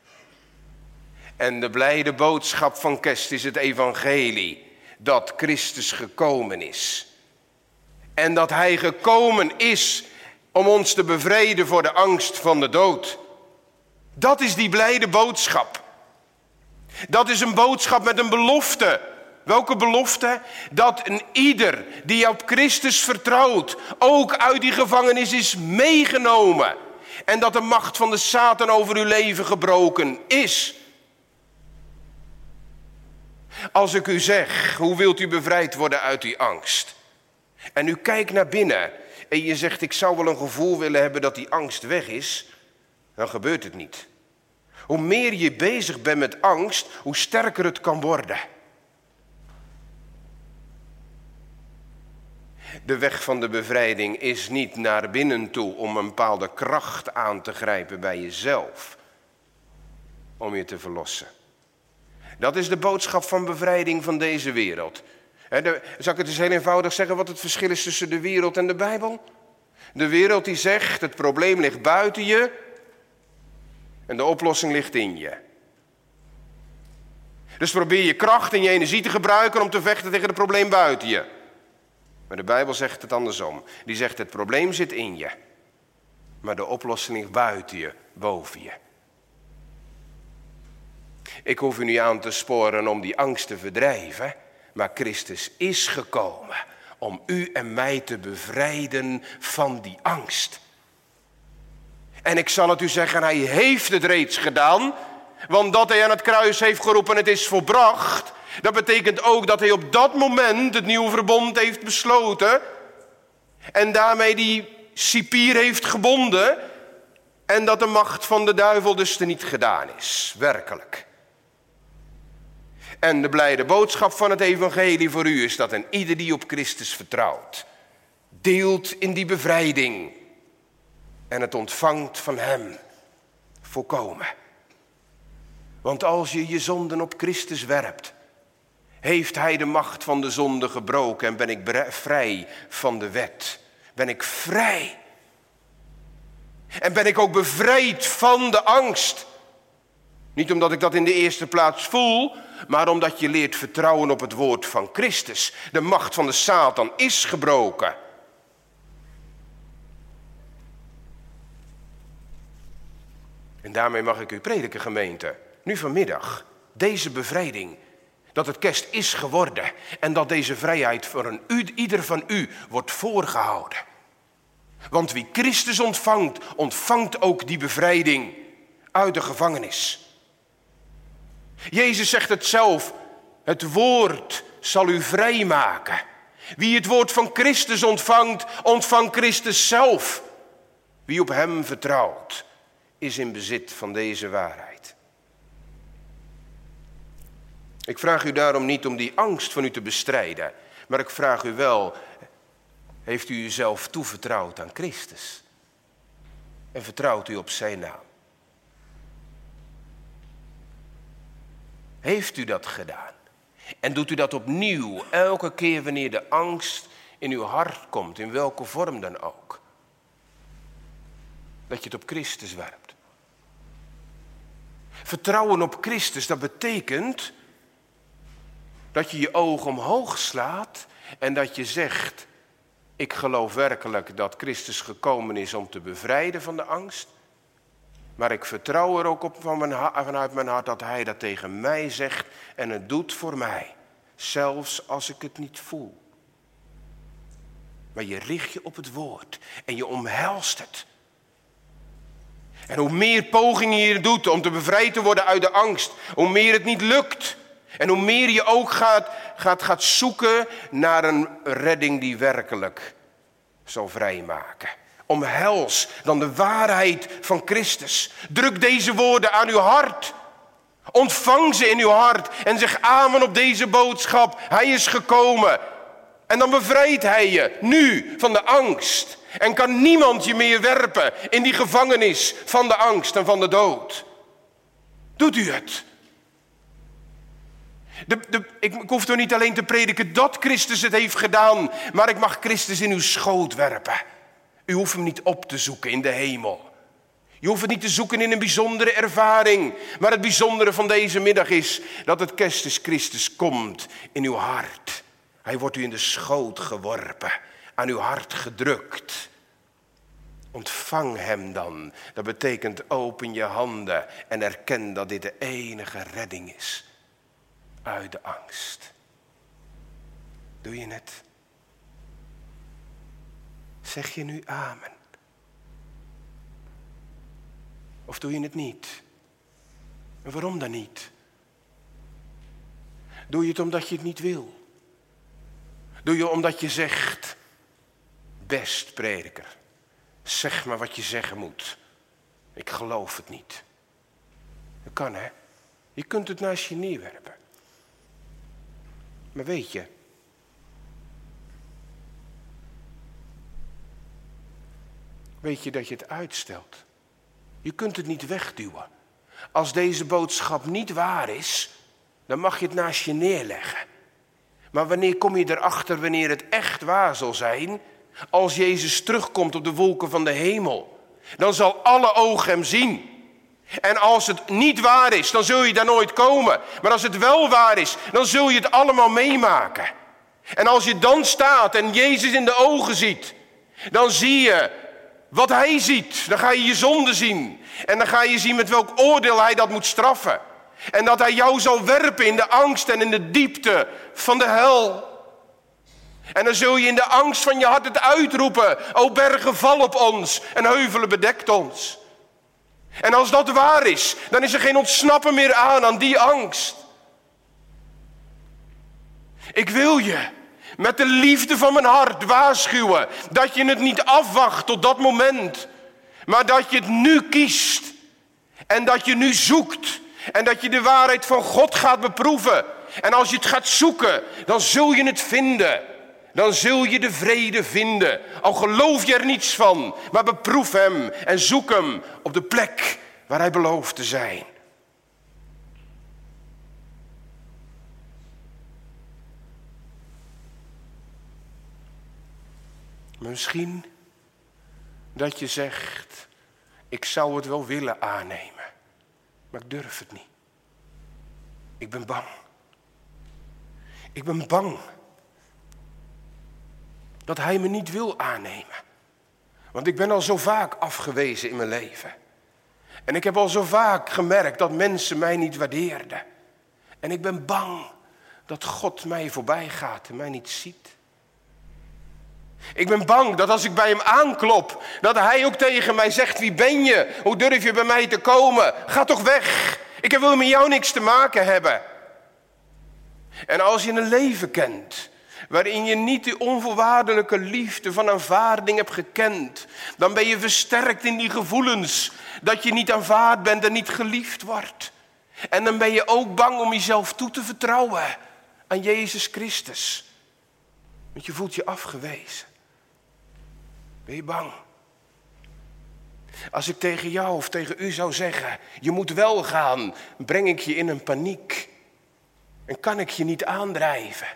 A: En de blijde boodschap van kerst is het evangelie, dat Christus gekomen is. En dat Hij gekomen is om ons te bevrijden voor de angst van de dood. Dat is die blijde boodschap. Dat is een boodschap met een belofte. Welke belofte? Dat een ieder die op Christus vertrouwt, ook uit die gevangenis is meegenomen. En dat de macht van de Satan over uw leven gebroken is. Als ik u zeg, hoe wilt u bevrijd worden uit die angst? En u kijkt naar binnen en je zegt, ik zou wel een gevoel willen hebben dat die angst weg is, dan gebeurt het niet. Hoe meer je bezig bent met angst, hoe sterker het kan worden. De weg van de bevrijding is niet naar binnen toe om een bepaalde kracht aan te grijpen bij jezelf. Om je te verlossen. Dat is de boodschap van bevrijding van deze wereld. zal ik het eens heel eenvoudig zeggen wat het verschil is tussen de wereld en de Bijbel? De wereld die zegt het probleem ligt buiten je en de oplossing ligt in je. Dus probeer je kracht en je energie te gebruiken om te vechten tegen het probleem buiten je. Maar de Bijbel zegt het andersom. Die zegt het probleem zit in je. Maar de oplossing ligt buiten je, boven je. Ik hoef u niet aan te sporen om die angst te verdrijven. Maar Christus is gekomen om u en mij te bevrijden van die angst. En ik zal het u zeggen, hij heeft het reeds gedaan. Want dat hij aan het kruis heeft geroepen, het is volbracht. Dat betekent ook dat hij op dat moment het nieuwe verbond heeft besloten. En daarmee die cipier heeft gebonden. En dat de macht van de duivel dus er niet gedaan is, werkelijk. En de blijde boodschap van het evangelie voor u is dat een ieder die op Christus vertrouwt, deelt in die bevrijding en het ontvangt van Hem volkomen. Want als je je zonden op Christus werpt, heeft Hij de macht van de zonde gebroken en ben ik vrij van de wet. Ben ik vrij. En ben ik ook bevrijd van de angst. Niet omdat ik dat in de eerste plaats voel, maar omdat je leert vertrouwen op het woord van Christus. De macht van de Satan is gebroken. En daarmee mag ik u prediken, gemeente, nu vanmiddag, deze bevrijding. Dat het kerst is geworden en dat deze vrijheid voor een, ieder van u wordt voorgehouden. Want wie Christus ontvangt, ontvangt ook die bevrijding uit de gevangenis. Jezus zegt het zelf, het woord zal u vrijmaken. Wie het woord van Christus ontvangt, ontvangt Christus zelf. Wie op Hem vertrouwt, is in bezit van deze waarheid. Ik vraag u daarom niet om die angst van u te bestrijden, Maar ik vraag u wel, heeft u uzelf toevertrouwd aan Christus? En vertrouwt u op zijn naam? Heeft u dat gedaan? En doet u dat opnieuw, elke keer wanneer de angst in uw hart komt, in welke vorm dan ook? Dat je het op Christus werpt. Vertrouwen op Christus, dat betekent dat je je ogen omhoog slaat en dat je zegt, ik geloof werkelijk dat Christus gekomen is om te bevrijden van de angst. Maar ik vertrouw er ook op van mijn, vanuit mijn hart dat Hij dat tegen mij zegt en het doet voor mij. Zelfs als ik het niet voel. Maar je richt je op het woord en je omhelst het. En hoe meer pogingen je doet om te bevrijd te worden uit de angst, hoe meer het niet lukt. En hoe meer je ook gaat, gaat, gaat zoeken naar een redding die werkelijk zal vrijmaken. Omhels dan de waarheid van Christus. Druk deze woorden aan uw hart. Ontvang ze in uw hart en zeg amen op deze boodschap. Hij is gekomen. En dan bevrijdt hij je nu van de angst. En kan niemand je meer werpen in die gevangenis van de angst en van de dood. Doet u het? De, ik, ik hoef toch niet alleen te prediken dat Christus het heeft gedaan, maar ik mag Christus in uw schoot werpen. U hoeft hem niet op te zoeken in de hemel. Je hoeft het niet te zoeken in een bijzondere ervaring. Maar het bijzondere van deze middag is dat het Christus Christus komt in uw hart. Hij wordt u in de schoot geworpen, aan uw hart gedrukt. Ontvang hem dan. Dat betekent open je handen en erken dat dit de enige redding is uit de angst. Doe je het? Zeg je nu amen? Of doe je het niet? En waarom dan niet? Doe je het omdat je het niet wil? Doe je omdat je zegt, best prediker, zeg maar wat je zeggen moet. Ik geloof het niet. Dat kan hè. Je kunt het naast je neerwerpen. Maar weet je, weet je dat je het uitstelt. Je kunt het niet wegduwen. Als deze boodschap niet waar is, dan mag je het naast je neerleggen. Maar wanneer kom je erachter wanneer het echt waar zal zijn? Als Jezus terugkomt op de wolken van de hemel. Dan zal alle ogen hem zien. En als het niet waar is, dan zul je daar nooit komen. Maar als het wel waar is, dan zul je het allemaal meemaken. En als je dan staat en Jezus in de ogen ziet, dan zie je wat Hij ziet. Dan ga je je zonde zien. En dan ga je zien met welk oordeel Hij dat moet straffen. En dat Hij jou zal werpen in de angst en in de diepte van de hel. En dan zul je in de angst van je hart het uitroepen. O bergen, val op ons en heuvelen bedekt ons. En als dat waar is, dan is er geen ontsnappen meer aan aan die angst. Ik wil je met de liefde van mijn hart waarschuwen dat je het niet afwacht tot dat moment, maar dat je het nu kiest en dat je nu zoekt en dat je de waarheid van God gaat beproeven. En als je het gaat zoeken, dan zul je het vinden. Dan zul je de vrede vinden. Al geloof je er niets van, maar beproef hem en zoek hem op de plek waar hij belooft te zijn. Misschien dat je zegt, ik zou het wel willen aannemen, maar ik durf het niet. Ik ben bang. Ik ben bang dat hij me niet wil aannemen. Want ik ben al zo vaak afgewezen in mijn leven. En ik heb al zo vaak gemerkt dat mensen mij niet waardeerden. En ik ben bang dat God mij voorbij gaat en mij niet ziet. Ik ben bang dat als ik bij hem aanklop, dat hij ook tegen mij zegt: Wie ben je? Hoe durf je bij mij te komen? Ga toch weg. Ik wil met jou niks te maken hebben. En als je een leven kent waarin je niet die onvoorwaardelijke liefde van aanvaarding hebt gekend, dan ben je versterkt in die gevoelens dat je niet aanvaard bent en niet geliefd wordt. En dan ben je ook bang om jezelf toe te vertrouwen aan Jezus Christus. Want je voelt je afgewezen. Ben je bang? Als ik tegen jou of tegen u zou zeggen, je moet wel gaan, breng ik je in een paniek. En kan ik je niet aandrijven.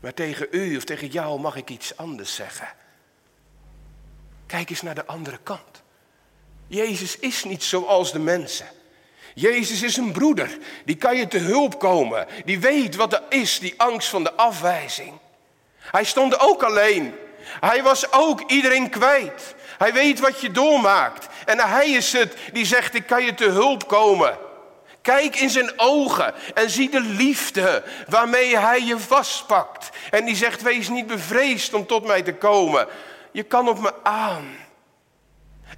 A: Maar tegen u of tegen jou mag ik iets anders zeggen. Kijk eens naar de andere kant. Jezus is niet zoals de mensen. Jezus is een broeder. Die kan je te hulp komen. Die weet wat er is, die angst van de afwijzing. Hij stond ook alleen. Hij was ook iedereen kwijt. Hij weet wat je doormaakt. En hij is het die zegt, ik kan je te hulp komen. Kijk in zijn ogen en zie de liefde waarmee hij je vastpakt. En die zegt, wees niet bevreesd om tot mij te komen. Je kan op me aan.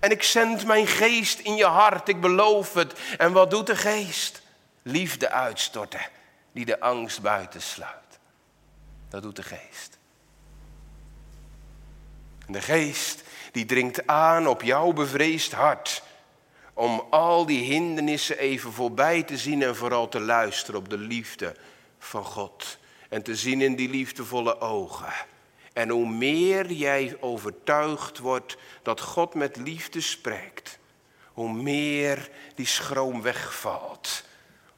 A: En ik zend mijn geest in je hart, ik beloof het. En wat doet de geest? Liefde uitstorten, die de angst buitensluit. Dat doet de geest. De geest die dringt aan op jouw bevreesd hart. Om al die hindernissen even voorbij te zien en vooral te luisteren op de liefde van God. En te zien in die liefdevolle ogen. En hoe meer jij overtuigd wordt dat God met liefde spreekt, hoe meer die schroom wegvalt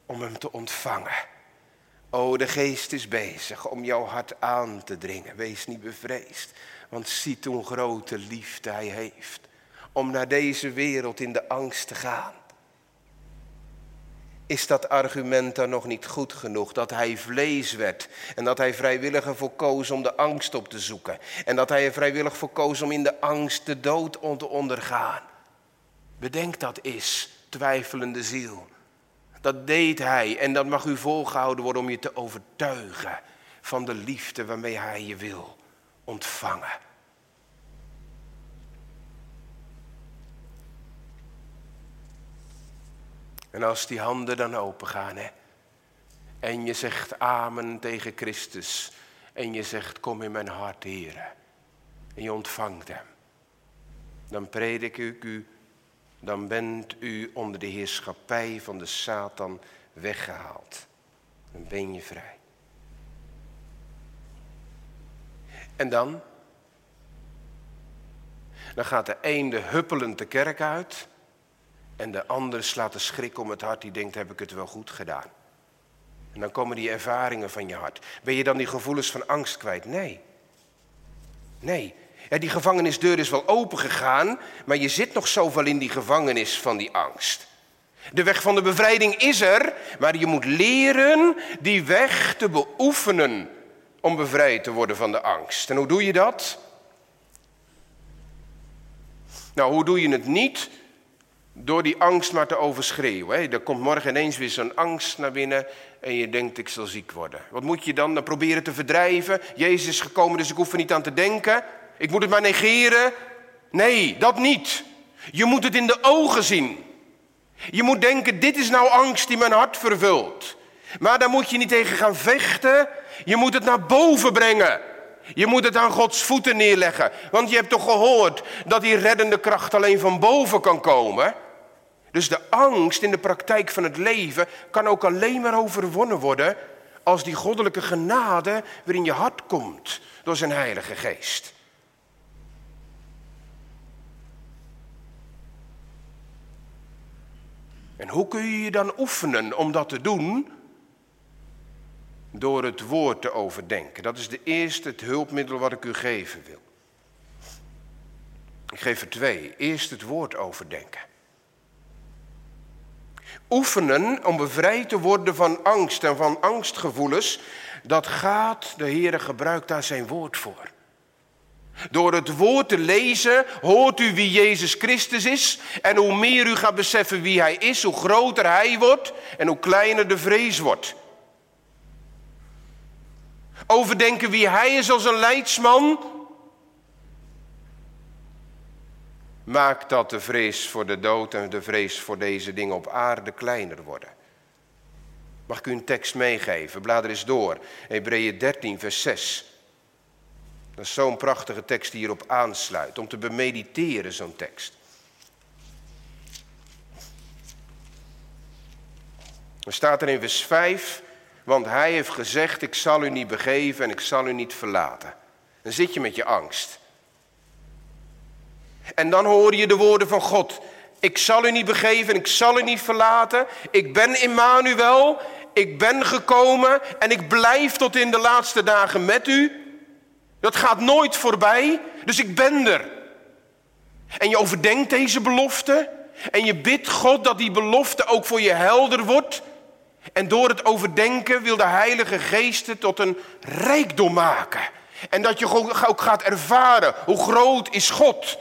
A: om hem te ontvangen. O, de geest is bezig om jouw hart aan te dringen. Wees niet bevreesd, want ziet hoe grote liefde hij heeft om naar deze wereld in de angst te gaan. Is dat argument dan nog niet goed genoeg? Dat hij vlees werd en dat hij vrijwillig ervoor koos om de angst op te zoeken. En dat hij er vrijwillig voor koos om in de angst de dood te ondergaan. Bedenk dat is, twijfelende ziel. Dat deed hij en dat mag u volgehouden worden om je te overtuigen van de liefde waarmee hij je wil ontvangen. En als die handen dan open gaan, hè, en je zegt amen tegen Christus, en je zegt kom in mijn hart, Heer, en je ontvangt hem, dan predik ik u, dan bent u onder de heerschappij van de Satan weggehaald. Dan ben je vrij. En dan? Dan gaat de een huppelend de kerk uit. En de ander slaat de schrik om het hart, die denkt, heb ik het wel goed gedaan? En dan komen die ervaringen van je hart. Ben je dan die gevoelens van angst kwijt? Nee. Nee. Die gevangenisdeur is wel open gegaan, maar je zit nog zoveel in die gevangenis van die angst. De weg van de bevrijding is er, maar je moet leren die weg te beoefenen om bevrijd te worden van de angst. En hoe doe je dat? Nou, hoe doe je het niet? Door die angst maar te overschreeuwen. Er komt morgen ineens weer zo'n angst naar binnen en je denkt ik zal ziek worden. Wat moet je dan? Dan proberen te verdrijven. Jezus is gekomen, dus ik hoef er niet aan te denken. Ik moet het maar negeren. Nee, dat niet. Je moet het in de ogen zien. Je moet denken, dit is nou angst die mijn hart vervult. Maar daar moet je niet tegen gaan vechten. Je moet het naar boven brengen. Je moet het aan Gods voeten neerleggen. Want je hebt toch gehoord dat die reddende kracht alleen van boven kan komen? Dus de angst in de praktijk van het leven kan ook alleen maar overwonnen worden als die goddelijke genade weer in je hart komt door zijn Heilige Geest. En hoe kun je je dan oefenen om dat te doen? Door het woord te overdenken. Dat is de eerste, het hulpmiddel wat ik u geven wil. Ik geef er twee. Eerst het woord overdenken. Oefenen om bevrijd te worden van angst en van angstgevoelens, dat gaat, de Heer gebruikt daar zijn woord voor. Door het woord te lezen hoort u wie Jezus Christus is. En hoe meer u gaat beseffen wie Hij is, hoe groter Hij wordt en hoe kleiner de vrees wordt. Overdenken wie hij is als een leidsman. Maakt dat de vrees voor de dood en de vrees voor deze dingen op aarde kleiner worden. Mag ik u een tekst meegeven? Blader eens door. Hebreeën 13, vers 6. Dat is zo'n prachtige tekst die hierop aansluit. Om te bemediteren, zo'n tekst. Er staat er in vers 5. Want hij heeft gezegd, ik zal u niet begeven en ik zal u niet verlaten. Dan zit je met je angst. En dan hoor je de woorden van God. Ik zal u niet begeven, ik zal u niet verlaten. Ik ben Immanuel, ik ben gekomen en ik blijf tot in de laatste dagen met u. Dat gaat nooit voorbij, dus ik ben er. En je overdenkt deze belofte en je bidt God dat die belofte ook voor je helder wordt. En door het overdenken wil de Heilige Geest het tot een rijkdom maken. En dat je ook gaat ervaren hoe groot is God.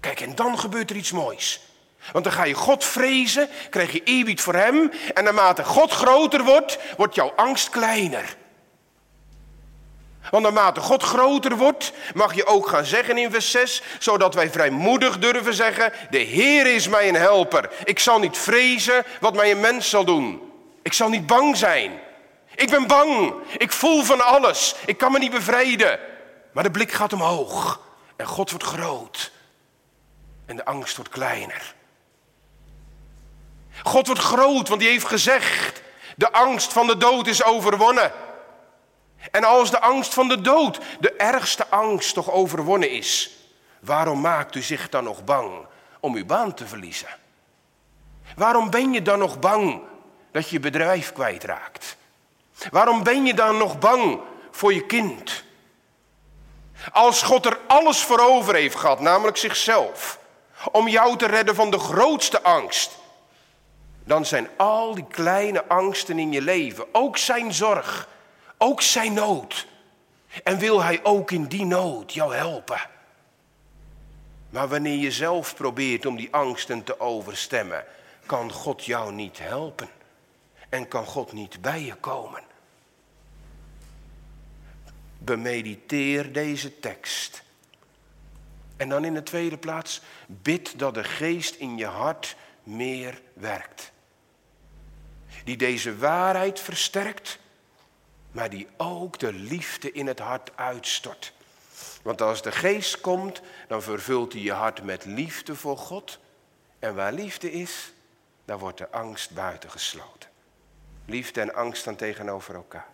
A: Kijk, en dan gebeurt er iets moois. Want dan ga je God vrezen, krijg je eerbied voor Hem. En naarmate God groter wordt, wordt jouw angst kleiner. Want naarmate God groter wordt, mag je ook gaan zeggen in vers 6, zodat wij vrijmoedig durven zeggen, de Heer is mij een helper. Ik zal niet vrezen wat mij een mens zal doen. Ik zal niet bang zijn. Ik ben bang. Ik voel van alles. Ik kan me niet bevrijden. Maar de blik gaat omhoog. En God wordt groot. En de angst wordt kleiner. God wordt groot, want hij heeft gezegd: de angst van de dood is overwonnen. En als de angst van de dood, de ergste angst, toch overwonnen is, waarom maakt u zich dan nog bang om uw baan te verliezen? Waarom ben je dan nog bang dat je bedrijf kwijtraakt? Waarom ben je dan nog bang voor je kind? Als God er alles voor over heeft gehad, namelijk zichzelf, om jou te redden van de grootste angst, dan zijn al die kleine angsten in je leven ook zijn zorg, ook zijn nood. En wil Hij ook in die nood jou helpen. Maar wanneer je zelf probeert om die angsten te overstemmen, kan God jou niet helpen. En kan God niet bij je komen. Bemediteer deze tekst. En dan in de tweede plaats, bid dat de geest in je hart meer werkt. Die deze waarheid versterkt, maar die ook de liefde in het hart uitstort. Want als de geest komt, dan vervult hij je hart met liefde voor God. En waar liefde is, dan wordt de angst buitengesloten. Liefde en angst staan tegenover elkaar.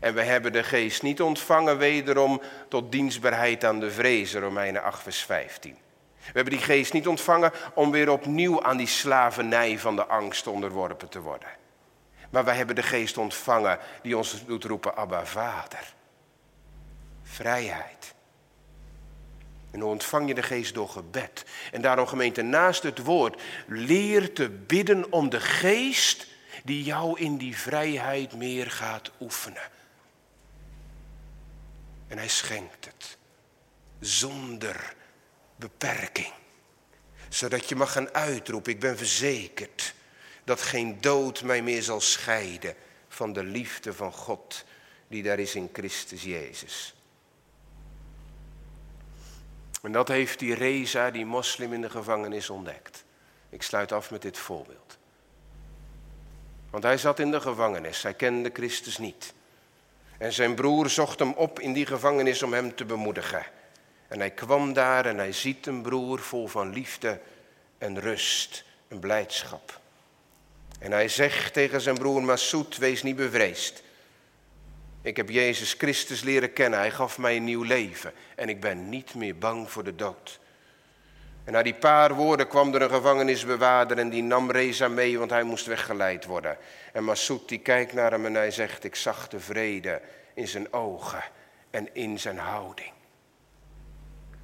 A: En we hebben de geest niet ontvangen wederom tot dienstbaarheid aan de vrezen, Romeinen 8, vers 15. We hebben die geest niet ontvangen om weer opnieuw aan die slavernij van de angst onderworpen te worden. Maar wij hebben de geest ontvangen die ons doet roepen, Abba Vader. Vrijheid. En hoe ontvang je de geest door gebed? En daarom gemeente, naast het woord, leer te bidden om de geest die jou in die vrijheid meer gaat oefenen. En hij schenkt het. Zonder beperking. Zodat je mag gaan uitroepen, ik ben verzekerd dat geen dood mij meer zal scheiden van de liefde van God die daar is in Christus Jezus. En dat heeft die Reza, die moslim in de gevangenis, ontdekt. Ik sluit af met dit voorbeeld. Want hij zat in de gevangenis, hij kende Christus niet. En zijn broer zocht hem op in die gevangenis om hem te bemoedigen. En hij kwam daar en hij ziet een broer vol van liefde en rust en blijdschap. En hij zegt tegen zijn broer Massoud, wees niet bevreesd. Ik heb Jezus Christus leren kennen, hij gaf mij een nieuw leven en ik ben niet meer bang voor de dood. En na die paar woorden kwam er een gevangenisbewaarder en die nam Reza mee, want hij moest weggeleid worden. En Massoud die kijkt naar hem en hij zegt, ik zag de vrede in zijn ogen en in zijn houding.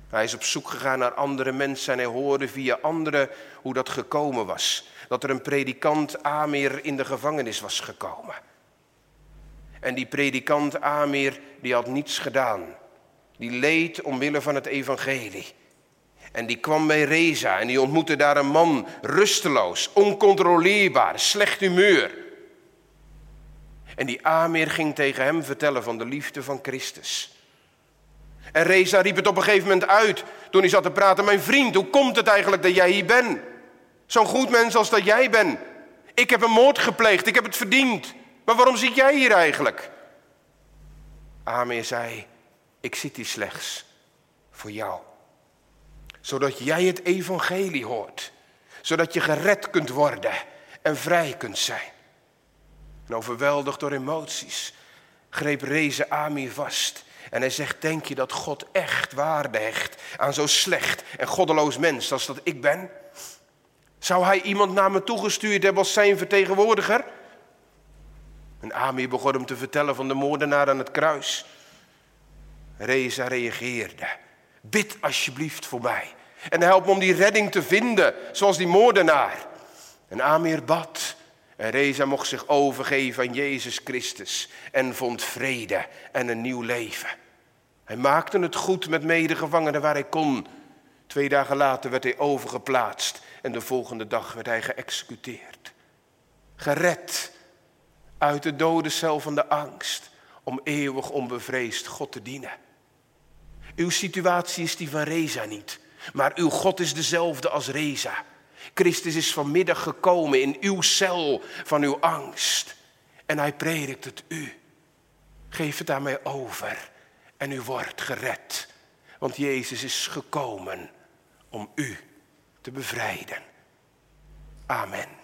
A: Hij is op zoek gegaan naar andere mensen en hij hoorde via anderen hoe dat gekomen was. Dat er een predikant Amir in de gevangenis was gekomen. En die predikant Amir die had niets gedaan. Die leed omwille van het evangelie. En die kwam bij Reza en die ontmoette daar een man, rusteloos, oncontroleerbaar, slecht humeur. En die Amir ging tegen hem vertellen van de liefde van Christus. En Reza riep het op een gegeven moment uit toen hij zat te praten. Mijn vriend, hoe komt het eigenlijk dat jij hier bent? Zo'n goed mens als dat jij bent. Ik heb een moord gepleegd, ik heb het verdiend. Maar waarom zit jij hier eigenlijk? Amir zei, ik zit hier slechts voor jou zodat jij het evangelie hoort. Zodat je gered kunt worden en vrij kunt zijn. En overweldigd door emoties greep Reze Ami vast. En hij zegt, denk je dat God echt waarde hecht aan zo'n slecht en goddeloos mens als dat ik ben? Zou hij iemand naar me toegestuurd hebben als zijn vertegenwoordiger? En Amir begon hem te vertellen van de moordenaar aan het kruis. Reza reageerde. Bid alsjeblieft voor mij. En help me om die redding te vinden, zoals die moordenaar. En Amir bad. En Reza mocht zich overgeven aan Jezus Christus. En vond vrede en een nieuw leven. Hij maakte het goed met medegevangenen waar hij kon. Twee dagen later werd hij overgeplaatst. En de volgende dag werd hij geëxecuteerd. Gered uit de dodencel van de angst. Om eeuwig onbevreesd God te dienen. Uw situatie is die van Reza niet. Maar uw God is dezelfde als Reza. Christus is vanmiddag gekomen in uw cel van uw angst. En hij predikt het u. Geef het aan mij over en u wordt gered. Want Jezus is gekomen om u te bevrijden. Amen.